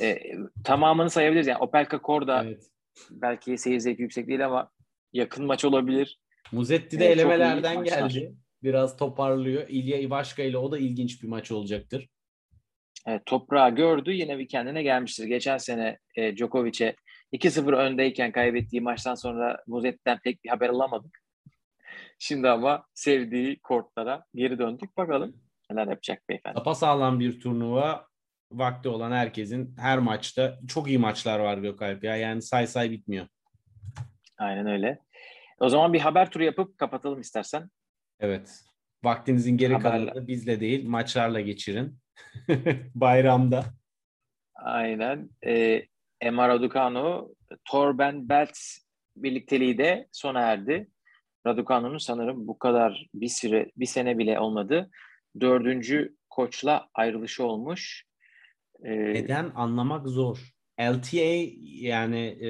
Speaker 2: Ee, tamamını sayabiliriz. Yani Opelka Korda evet. Belki seyir zevki yüksek değil ama yakın maç olabilir.
Speaker 3: Muzetti de ee, elemelerden geldi. Biraz toparlıyor. İlya Ivaşka ile o da ilginç bir maç olacaktır.
Speaker 2: Evet, toprağı gördü yine bir kendine gelmiştir. Geçen sene e, Djokovic'e 2-0 öndeyken kaybettiği maçtan sonra Muzetti'den pek bir haber alamadık. Şimdi ama sevdiği kortlara geri döndük. Bakalım neler yapacak beyefendi.
Speaker 3: Sapa sağlam bir turnuva. Vakti olan herkesin her maçta çok iyi maçlar var Gökalp ya. Yani say say bitmiyor.
Speaker 2: Aynen öyle. O zaman bir haber turu yapıp kapatalım istersen.
Speaker 3: Evet. Vaktinizin geri kalanını bizle değil maçlarla geçirin. Bayramda.
Speaker 2: Aynen. Ee, Emma Raducanu, Torben Belts birlikteliği de sona erdi. Raducanu'nun sanırım bu kadar bir süre, bir sene bile olmadı. Dördüncü koçla ayrılışı olmuş.
Speaker 3: Ee, Neden anlamak zor. LTA yani e,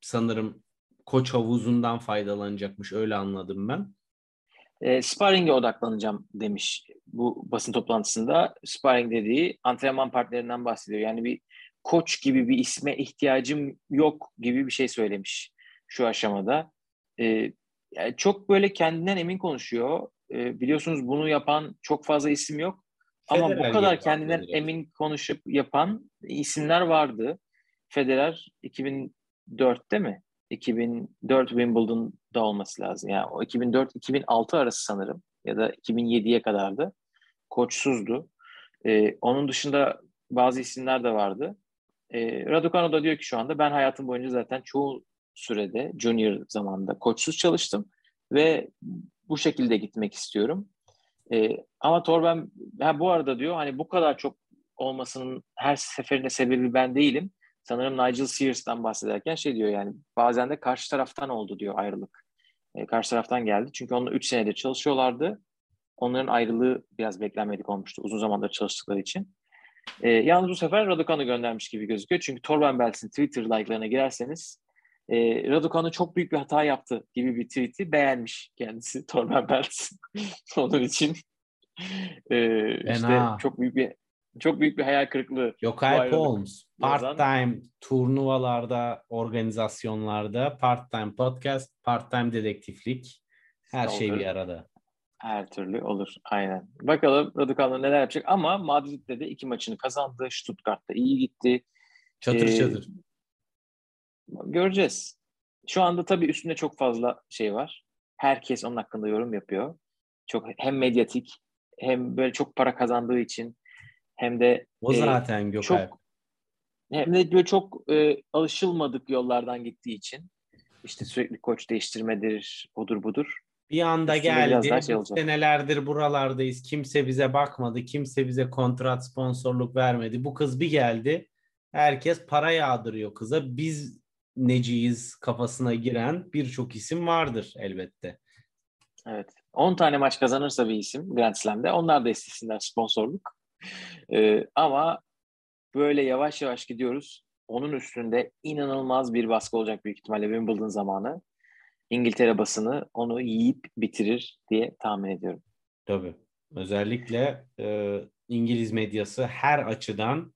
Speaker 3: sanırım koç havuzundan faydalanacakmış öyle anladım ben.
Speaker 2: E, sparring'e odaklanacağım demiş bu basın toplantısında. Sparring dediği antrenman partnerinden bahsediyor. Yani bir koç gibi bir isme ihtiyacım yok gibi bir şey söylemiş şu aşamada. E, yani çok böyle kendinden emin konuşuyor. E, biliyorsunuz bunu yapan çok fazla isim yok. Federer Ama bu kadar kendinden emin konuşup yapan isimler vardı. Federer 2004'te mi? 2004 Wimbledon'da olması lazım. Yani o 2004-2006 arası sanırım ya da 2007'ye kadardı. Koçsuzdu. Ee, onun dışında bazı isimler de vardı. Ee, Raducanu da diyor ki şu anda ben hayatım boyunca zaten çoğu sürede junior zamanında koçsuz çalıştım ve bu şekilde gitmek istiyorum. Ee, ama Torben ha, bu arada diyor hani bu kadar çok olmasının her seferinde sebebi ben değilim. Sanırım Nigel Sears'tan bahsederken şey diyor yani bazen de karşı taraftan oldu diyor ayrılık. Ee, karşı taraftan geldi. Çünkü onunla 3 senedir çalışıyorlardı. Onların ayrılığı biraz beklenmedik olmuştu uzun zamandır çalıştıkları için. Ee, yalnız bu sefer Raducan'ı göndermiş gibi gözüküyor. Çünkü Torben Belts'in Twitter like'larına girerseniz e, Raducanu çok büyük bir hata yaptı gibi bir tweet'i beğenmiş kendisi Torben Belts. Onun için e, işte çok büyük bir çok büyük bir hayal kırıklığı.
Speaker 3: Yokay Holmes part-time turnuvalarda, organizasyonlarda, part-time podcast, part-time dedektiflik her şey olur. bir arada.
Speaker 2: Her türlü olur. Aynen. Bakalım Raducanu neler yapacak ama Madrid'de de iki maçını kazandı. Stuttgart'ta iyi gitti.
Speaker 3: Çatır ee, çatır.
Speaker 2: Göreceğiz. Şu anda tabii üstünde çok fazla şey var. Herkes onun hakkında yorum yapıyor. Çok hem medyatik hem böyle çok para kazandığı için hem de
Speaker 3: O
Speaker 2: e,
Speaker 3: zaten Gökay.
Speaker 2: çok hem de böyle çok e, alışılmadık yollardan gittiği için işte sürekli koç değiştirmedir, odur budur.
Speaker 3: Bir anda
Speaker 2: Üstüne
Speaker 3: geldi.
Speaker 2: şey
Speaker 3: senelerdir buralardayız. Kimse bize bakmadı. Kimse bize kontrat sponsorluk vermedi. Bu kız bir geldi. Herkes para yağdırıyor kıza. Biz neciyiz kafasına giren birçok isim vardır elbette.
Speaker 2: Evet. 10 tane maç kazanırsa bir isim Grand Slam'de onlar da istesinler sponsorluk. Ee, ama böyle yavaş yavaş gidiyoruz. Onun üstünde inanılmaz bir baskı olacak büyük ihtimalle Wimbledon zamanı. İngiltere basını onu yiyip bitirir diye tahmin ediyorum.
Speaker 3: Tabii. Özellikle e, İngiliz medyası her açıdan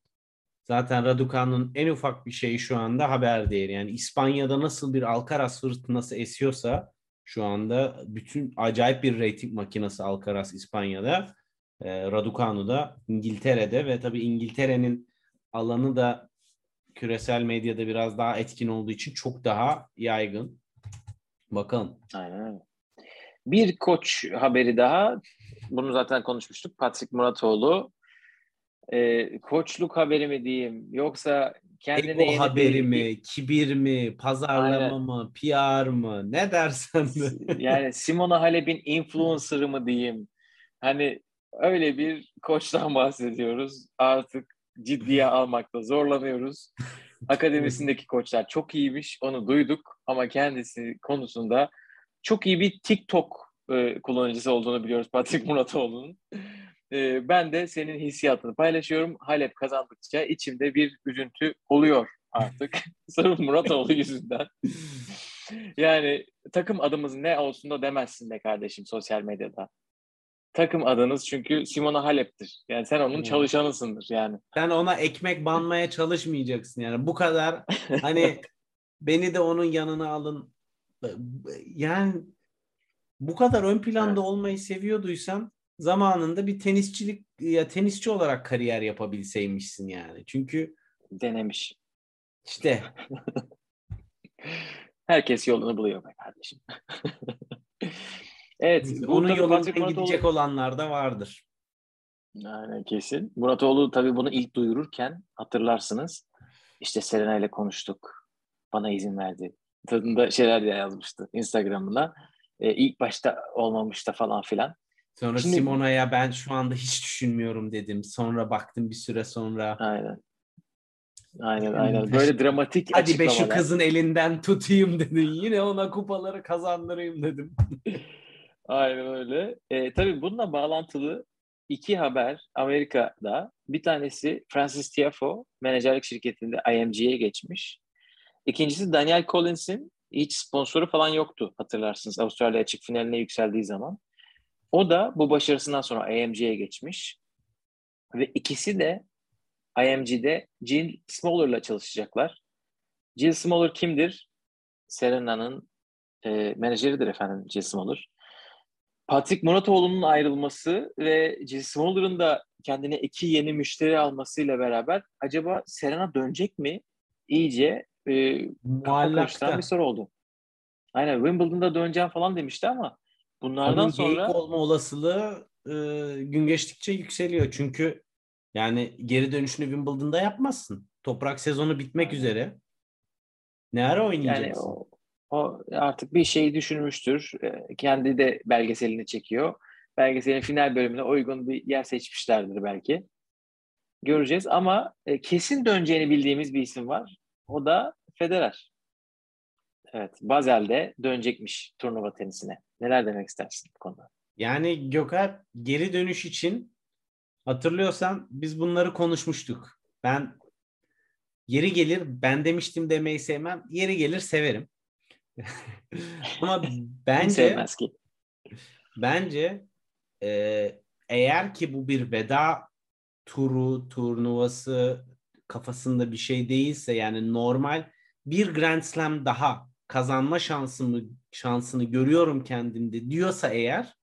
Speaker 3: zaten Raducanu'nun en ufak bir şeyi şu anda haber değeri. Yani İspanya'da nasıl bir Alcaraz fırtınası esiyorsa şu anda bütün acayip bir reyting makinesi Alcaraz İspanya'da. E, Raducanu da İngiltere'de ve tabii İngiltere'nin alanı da küresel medyada biraz daha etkin olduğu için çok daha yaygın. Bakalım.
Speaker 2: Aynen. Bir koç haberi daha. Bunu zaten konuşmuştuk. Patrick Muratoğlu. Ee, koçluk haberi mi diyeyim yoksa kendine
Speaker 3: Ego haberi
Speaker 2: bir-
Speaker 3: mi, kibir mi, pazarlama
Speaker 2: Aynen.
Speaker 3: mı, PR mı, ne dersen de.
Speaker 2: yani Simona Halep'in influencer'ı mı diyeyim? Hani öyle bir koçtan bahsediyoruz. Artık ciddiye almakta zorlanıyoruz. Akademisindeki koçlar çok iyiymiş, onu duyduk ama kendisi konusunda çok iyi bir TikTok e, kullanıcısı olduğunu biliyoruz Patrick Muratoğlu'nun. E, ben de senin hissiyatını paylaşıyorum. Halep kazandıkça içimde bir üzüntü oluyor artık. Sırf Muratoğlu yüzünden. Yani takım adımız ne olsun da demezsin be kardeşim sosyal medyada. Takım adınız çünkü Simona Halep'tir. Yani sen onun çalışanısındır yani.
Speaker 3: Sen ona ekmek banmaya çalışmayacaksın yani bu kadar hani beni de onun yanına alın. Yani bu kadar ön planda
Speaker 2: Evet.
Speaker 3: olmayı seviyorduysan zamanında bir tenisçilik ya tenisçi olarak kariyer yapabilseymişsin yani. Çünkü
Speaker 2: Denemiş.
Speaker 3: işte
Speaker 2: Herkes yolunu buluyor be kardeşim. evet.
Speaker 3: onun yolundan
Speaker 2: Muratoğlu-
Speaker 3: gidecek olanlar da vardır.
Speaker 2: Yani kesin. Muratoğlu tabii bunu ilk duyururken hatırlarsınız. İşte Serena ile konuştuk. Bana izin verdi. Tadında şeyler de yazmıştı Instagram'ına. Ee, ilk başta olmamıştı falan filan.
Speaker 3: Sonra
Speaker 2: Şimdi-
Speaker 3: Simona'ya ben şu anda hiç düşünmüyorum dedim. Sonra baktım bir süre sonra.
Speaker 2: Aynen. Aynen aynen. Böyle dramatik
Speaker 3: Hadi be şu kızın elinden tutayım dedin. Yine ona kupaları kazandırayım dedim.
Speaker 2: Aynen öyle. E, tabii bununla bağlantılı iki haber Amerika'da. Bir tanesi Francis Tiafoe menajerlik şirketinde IMG'ye geçmiş. İkincisi Daniel Collins'in hiç sponsoru falan yoktu hatırlarsınız Avustralya açık finaline yükseldiği zaman. O da bu başarısından sonra IMG'ye geçmiş. Ve ikisi de IMG'de Jill Smoller'la çalışacaklar. Jill Smoller kimdir? Serena'nın e, menajeridir efendim Jill Smoller. Patrick Muratoğlu'nun ayrılması ve Jill Smoller'ın da kendine iki yeni müşteri almasıyla beraber acaba Serena dönecek mi? İyice e, kafa bir soru oldu. Aynen Wimbledon'da döneceğim falan demişti ama bunlardan
Speaker 3: Onun
Speaker 2: sonra
Speaker 3: olma olasılığı e, gün geçtikçe yükseliyor. Çünkü yani geri dönüşünü Wimbledon'da yapmazsın. Toprak sezonu bitmek üzere. Ne ara
Speaker 2: yani
Speaker 3: oynayacaksın?
Speaker 2: o, o artık bir şey düşünmüştür. E, kendi de belgeselini çekiyor. Belgeselin final bölümüne uygun bir yer seçmişlerdir belki. Göreceğiz ama e, kesin döneceğini bildiğimiz bir isim var. O da Federer. Evet, Bazel'de dönecekmiş turnuva tenisine. Neler demek istersin bu konuda?
Speaker 3: Yani Gökhan geri dönüş için hatırlıyorsan biz bunları konuşmuştuk. Ben yeri gelir ben demiştim demeyi sevmem. Yeri gelir severim. Ama bence
Speaker 2: ki?
Speaker 3: bence e, eğer ki bu bir veda turu, turnuvası kafasında bir şey değilse yani normal bir Grand Slam daha kazanma şansımı şansını görüyorum kendimde diyorsa eğer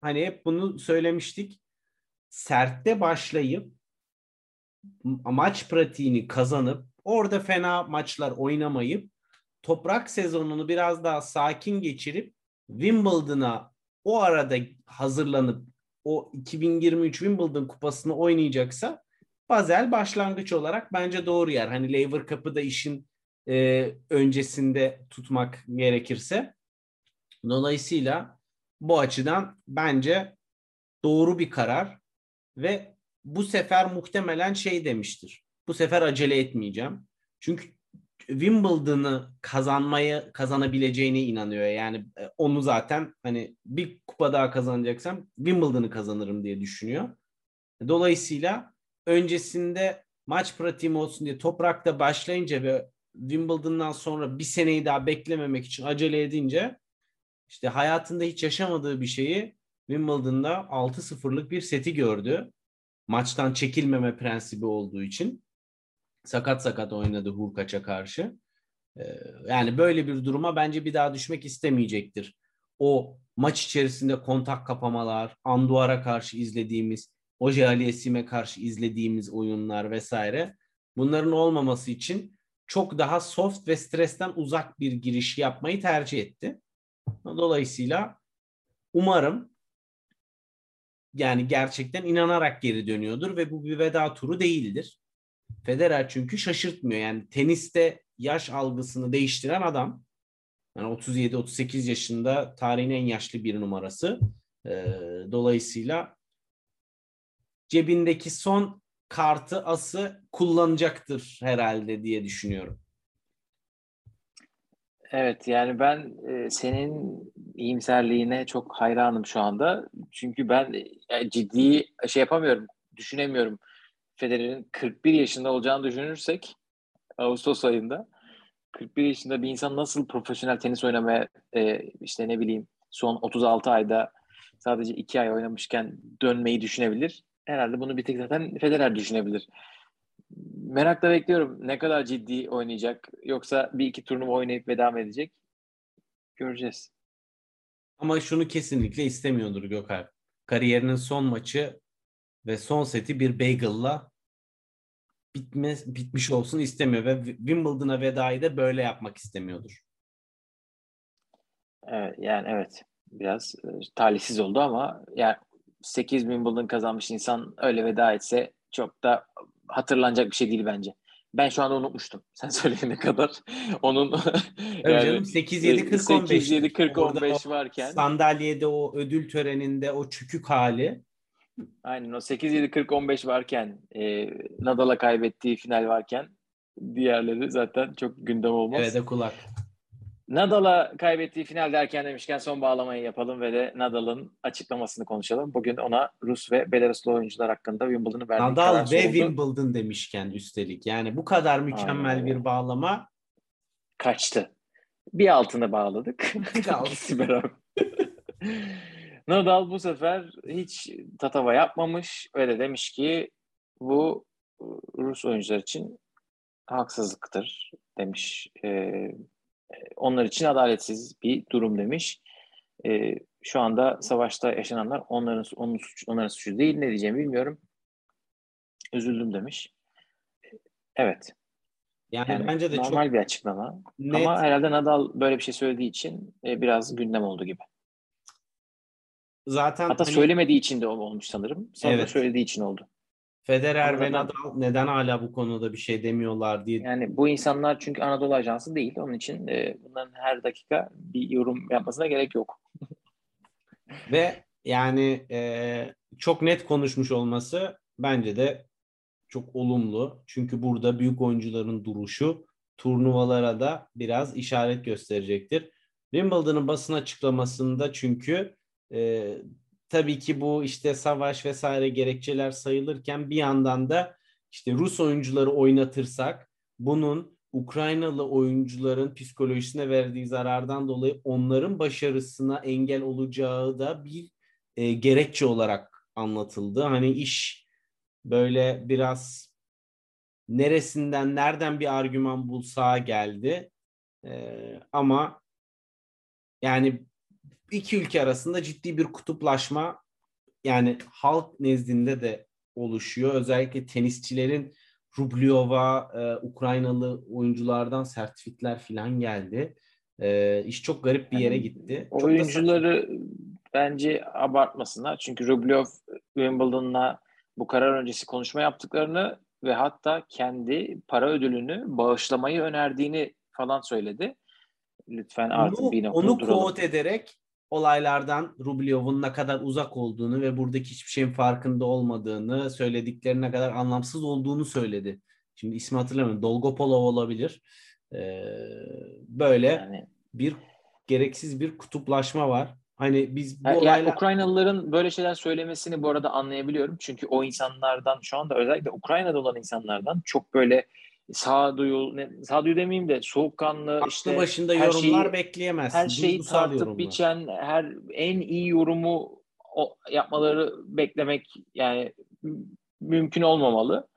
Speaker 3: hani hep bunu söylemiştik. Sertte başlayıp maç pratiğini kazanıp orada fena maçlar oynamayıp toprak sezonunu biraz daha sakin geçirip Wimbledon'a o arada hazırlanıp o 2023 Wimbledon kupasını oynayacaksa Basel başlangıç olarak bence doğru yer. Hani Lever Cup'ı da işin e, öncesinde tutmak gerekirse. Dolayısıyla bu açıdan bence doğru bir karar ve bu sefer muhtemelen şey demiştir. Bu sefer acele etmeyeceğim. Çünkü Wimbledon'ı kazanmayı kazanabileceğine inanıyor. Yani e, onu zaten hani bir kupa daha kazanacaksam Wimbledon'ı kazanırım diye düşünüyor. Dolayısıyla öncesinde maç pratiğim olsun diye toprakta başlayınca ve Wimbledon'dan sonra bir seneyi daha beklememek için acele edince işte hayatında hiç yaşamadığı bir şeyi Wimbledon'da 6-0'lık bir seti gördü. Maçtan çekilmeme prensibi olduğu için sakat sakat oynadı Hurkaç'a karşı. Ee, yani böyle bir duruma bence bir daha düşmek istemeyecektir. O maç içerisinde kontak kapamalar, Anduar'a karşı izlediğimiz, Oje Aliyesim'e karşı izlediğimiz oyunlar vesaire bunların olmaması için çok daha soft ve stresten uzak bir giriş yapmayı tercih etti. Dolayısıyla umarım yani gerçekten inanarak geri dönüyordur ve bu bir veda turu değildir. Federer çünkü şaşırtmıyor. Yani teniste yaş algısını değiştiren adam. Yani 37-38 yaşında tarihin en yaşlı bir numarası. Ee, dolayısıyla cebindeki son kartı ası kullanacaktır herhalde diye düşünüyorum.
Speaker 2: Evet yani ben e, senin iyimserliğine çok hayranım şu anda. Çünkü ben e, ciddi şey yapamıyorum, düşünemiyorum. Federer'in 41 yaşında olacağını düşünürsek Ağustos ayında 41 yaşında bir insan nasıl profesyonel tenis oynamaya e, işte ne bileyim son 36 ayda sadece 2 ay oynamışken dönmeyi düşünebilir. Herhalde bunu bir tek zaten Federer düşünebilir. Merakla bekliyorum. Ne kadar ciddi oynayacak? Yoksa bir iki turnuva oynayıp veda mı edecek? Göreceğiz.
Speaker 3: Ama şunu kesinlikle istemiyordur Gökhan. Kariyerinin son maçı ve son seti bir bagel'la bitme, bitmiş olsun istemiyor ve Wimbledon'a vedayı da böyle yapmak istemiyordur.
Speaker 2: Evet, yani evet biraz e, talihsiz oldu ama yani 8 Wimbledon kazanmış insan öyle veda etse çok da hatırlanacak bir şey değil bence. Ben şu anda unutmuştum. Sen söyleyene kadar. Onun
Speaker 3: yani, canım 8 7 40 15. 8
Speaker 2: 7 40 15 varken
Speaker 3: sandalyede o ödül töreninde o çükük hali.
Speaker 2: Aynen o 8 7 40 15 varken e, Nadal'a kaybettiği final varken diğerleri zaten çok gündem olmaz.
Speaker 3: Evet de kulak.
Speaker 2: Nadal'a kaybettiği final derken demişken son bağlamayı yapalım ve de Nadal'ın açıklamasını konuşalım. Bugün ona Rus ve Belaruslu oyuncular hakkında Wimbledon'ı verdiği
Speaker 3: Nadal ve soruldu. Wimbledon demişken üstelik. Yani bu kadar mükemmel Aynen. bir bağlama.
Speaker 2: Kaçtı. Bir altını bağladık. İkisi beraber. Nadal bu sefer hiç tatava yapmamış ve de demiş ki bu Rus oyuncular için haksızlıktır demiş. Ee, onlar için adaletsiz bir durum demiş. E, şu anda savaşta yaşananlar onların onun suç, onların suçu değil. Ne diyeceğimi bilmiyorum. Üzüldüm demiş. Evet. Yani, yani bence de normal çok bir açıklama. Net. Ama herhalde Nadal böyle bir şey söylediği için e, biraz gündem oldu gibi. Zaten hatta hani, söylemediği için de olmuş sanırım. Sonra evet. söylediği için oldu.
Speaker 3: Federer ve Nadal neden hala bu konuda bir şey demiyorlar diye.
Speaker 2: Yani bu insanlar çünkü Anadolu Ajansı değil. Onun için e, bunların her dakika bir yorum yapmasına gerek yok.
Speaker 3: ve yani e, çok net konuşmuş olması bence de çok olumlu. Çünkü burada büyük oyuncuların duruşu turnuvalara da biraz işaret gösterecektir. Wimbledon'ın basın açıklamasında çünkü e, tabii ki bu işte savaş vesaire gerekçeler sayılırken bir yandan da işte Rus oyuncuları oynatırsak bunun Ukraynalı oyuncuların psikolojisine verdiği zarardan dolayı onların başarısına engel olacağı da bir e, gerekçe olarak anlatıldı. Hani iş böyle biraz neresinden nereden bir argüman bulsa geldi. E, ama yani iki ülke arasında ciddi bir kutuplaşma yani halk nezdinde de oluşuyor. Özellikle tenisçilerin Rublyova, e, Ukraynalı oyunculardan sertifikler falan geldi. E, iş çok garip bir yere gitti.
Speaker 2: Çok oyuncuları bence abartmasınlar. Çünkü Rublev Wimbledon'la bu karar öncesi konuşma yaptıklarını ve hatta kendi para ödülünü bağışlamayı önerdiğini falan söyledi. Lütfen artık
Speaker 3: Onu,
Speaker 2: bir nokta
Speaker 3: onu
Speaker 2: duralım.
Speaker 3: quote ederek olaylardan Rublev'in ne kadar uzak olduğunu ve buradaki hiçbir şeyin farkında olmadığını, söylediklerine kadar anlamsız olduğunu söyledi. Şimdi ismi hatırlamıyorum. Dolgopolov olabilir. Ee, böyle
Speaker 2: Yani,
Speaker 3: bir gereksiz bir kutuplaşma var. Hani biz bu
Speaker 2: yani
Speaker 3: olaylar
Speaker 2: Ukraynalıların böyle şeyler söylemesini bu arada anlayabiliyorum. Çünkü o insanlardan şu anda özellikle Ukrayna'da olan insanlardan çok böyle sağduyu, ne, sağduyu demeyeyim de soğukkanlı
Speaker 3: aklı
Speaker 2: işte
Speaker 3: başında
Speaker 2: her
Speaker 3: yorumlar
Speaker 2: şeyi-
Speaker 3: bekleyemezsin.
Speaker 2: her şeyi
Speaker 3: Duygusal
Speaker 2: tartıp
Speaker 3: yorumlar.
Speaker 2: biçen, her en iyi yorumu o, yapmaları beklemek yani mümkün olmamalı.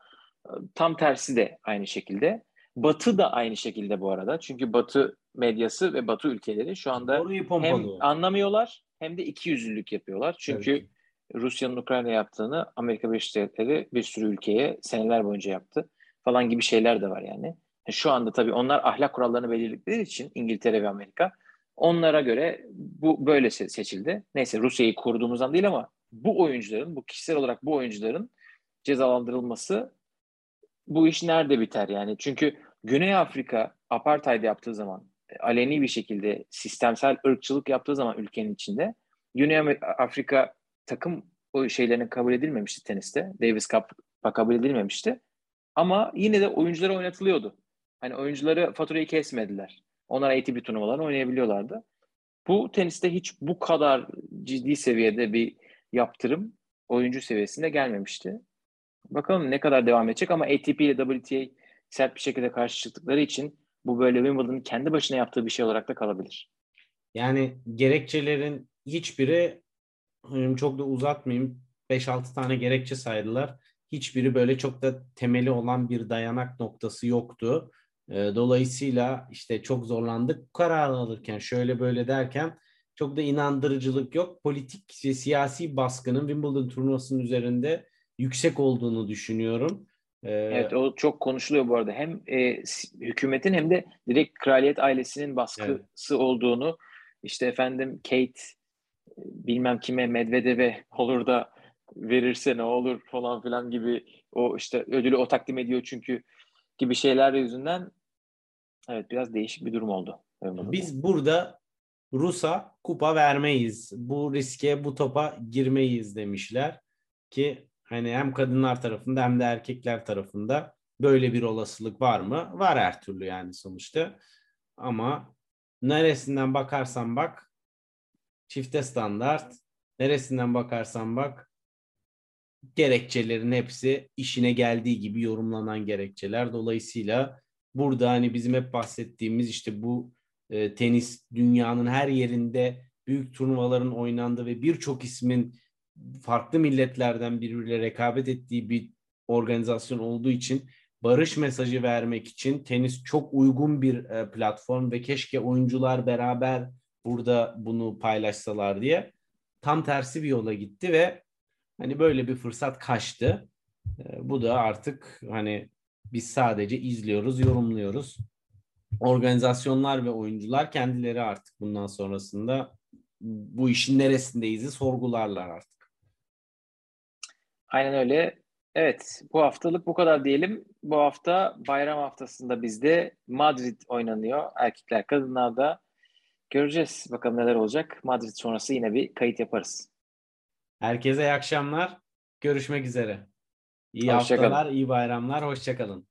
Speaker 2: Tam tersi de aynı şekilde. Batı da aynı şekilde bu arada. Çünkü Batı medyası ve Batı ülkeleri şu anda hem anlamıyorlar hem de ikiyüzlülük yapıyorlar. Çünkü
Speaker 3: ki.
Speaker 2: Rusya'nın Ukrayna yaptığını Amerika Birleşik Devletleri bir sürü ülkeye seneler boyunca yaptı falan gibi şeyler de var yani. Şu anda tabii onlar ahlak kurallarını belirledikleri için İngiltere ve Amerika onlara göre bu böyle se- seçildi. Neyse Rusya'yı koruduğumuzdan değil ama bu oyuncuların, bu kişisel olarak bu oyuncuların cezalandırılması bu iş nerede biter yani? Çünkü Güney Afrika apartheid yaptığı zaman e, aleni bir şekilde sistemsel ırkçılık yaptığı zaman ülkenin içinde Güney Afrika takım o şeylerini kabul edilmemişti teniste. Davis Cup'a kabul edilmemişti. Ama yine de oyunculara oynatılıyordu. Hani oyuncuları faturayı kesmediler. Onlar ATP turnuvalarını oynayabiliyorlardı. Bu teniste hiç bu kadar ciddi seviyede bir yaptırım oyuncu seviyesinde gelmemişti. Bakalım ne kadar devam edecek ama ATP ile WTA sert bir şekilde karşı çıktıkları için bu böyle Wimbledon'ın kendi başına yaptığı bir şey olarak da kalabilir.
Speaker 3: Yani gerekçelerin hiçbiri hani çok da uzatmayayım 5-6 tane gerekçe saydılar. Hiçbiri böyle çok da temeli olan bir dayanak noktası yoktu. Ee, Dolayısıyla işte çok zorlandık karar alırken şöyle böyle derken çok da inandırıcılık yok. Politik ve siyasi baskının Wimbledon turnuvasının üzerinde yüksek olduğunu düşünüyorum. Ee,
Speaker 2: Evet o çok konuşuluyor bu arada. Hem e, hükümetin hem de direkt kraliyet ailesinin baskısı olduğunu işte efendim Kate e, bilmem kime Medvedev'e olur da verirse ne olur falan filan gibi o işte ödülü o takdim ediyor çünkü gibi şeyler yüzünden evet biraz değişik bir durum oldu.
Speaker 3: Biz burada Rus'a kupa vermeyiz. Bu riske, bu topa girmeyiz demişler ki hani hem kadınlar tarafında hem de erkekler tarafında böyle bir olasılık var mı? Var her türlü yani sonuçta. Ama neresinden bakarsan bak çifte standart, neresinden bakarsan bak gerekçelerin hepsi işine geldiği gibi yorumlanan gerekçeler. Dolayısıyla burada hani bizim hep bahsettiğimiz işte bu e, tenis dünyanın her yerinde büyük turnuvaların oynandığı ve birçok ismin farklı milletlerden birbiriyle rekabet ettiği bir organizasyon olduğu için barış mesajı vermek için tenis çok uygun bir e, platform ve keşke oyuncular beraber burada bunu paylaşsalar diye tam tersi bir yola gitti ve hani böyle bir fırsat kaçtı. E, bu da artık hani biz sadece izliyoruz, yorumluyoruz. Organizasyonlar ve oyuncular kendileri artık bundan sonrasında bu işin neresindeyiz'i sorgularlar artık.
Speaker 2: Aynen öyle. Evet, bu haftalık bu kadar diyelim. Bu hafta bayram haftasında bizde Madrid oynanıyor. Erkekler, kadınlar da göreceğiz. Bakalım neler olacak. Madrid sonrası yine bir kayıt yaparız.
Speaker 3: Herkese iyi akşamlar. Görüşmek üzere. İyi
Speaker 2: Hoşça kalın.
Speaker 3: haftalar, iyi bayramlar. Hoşçakalın.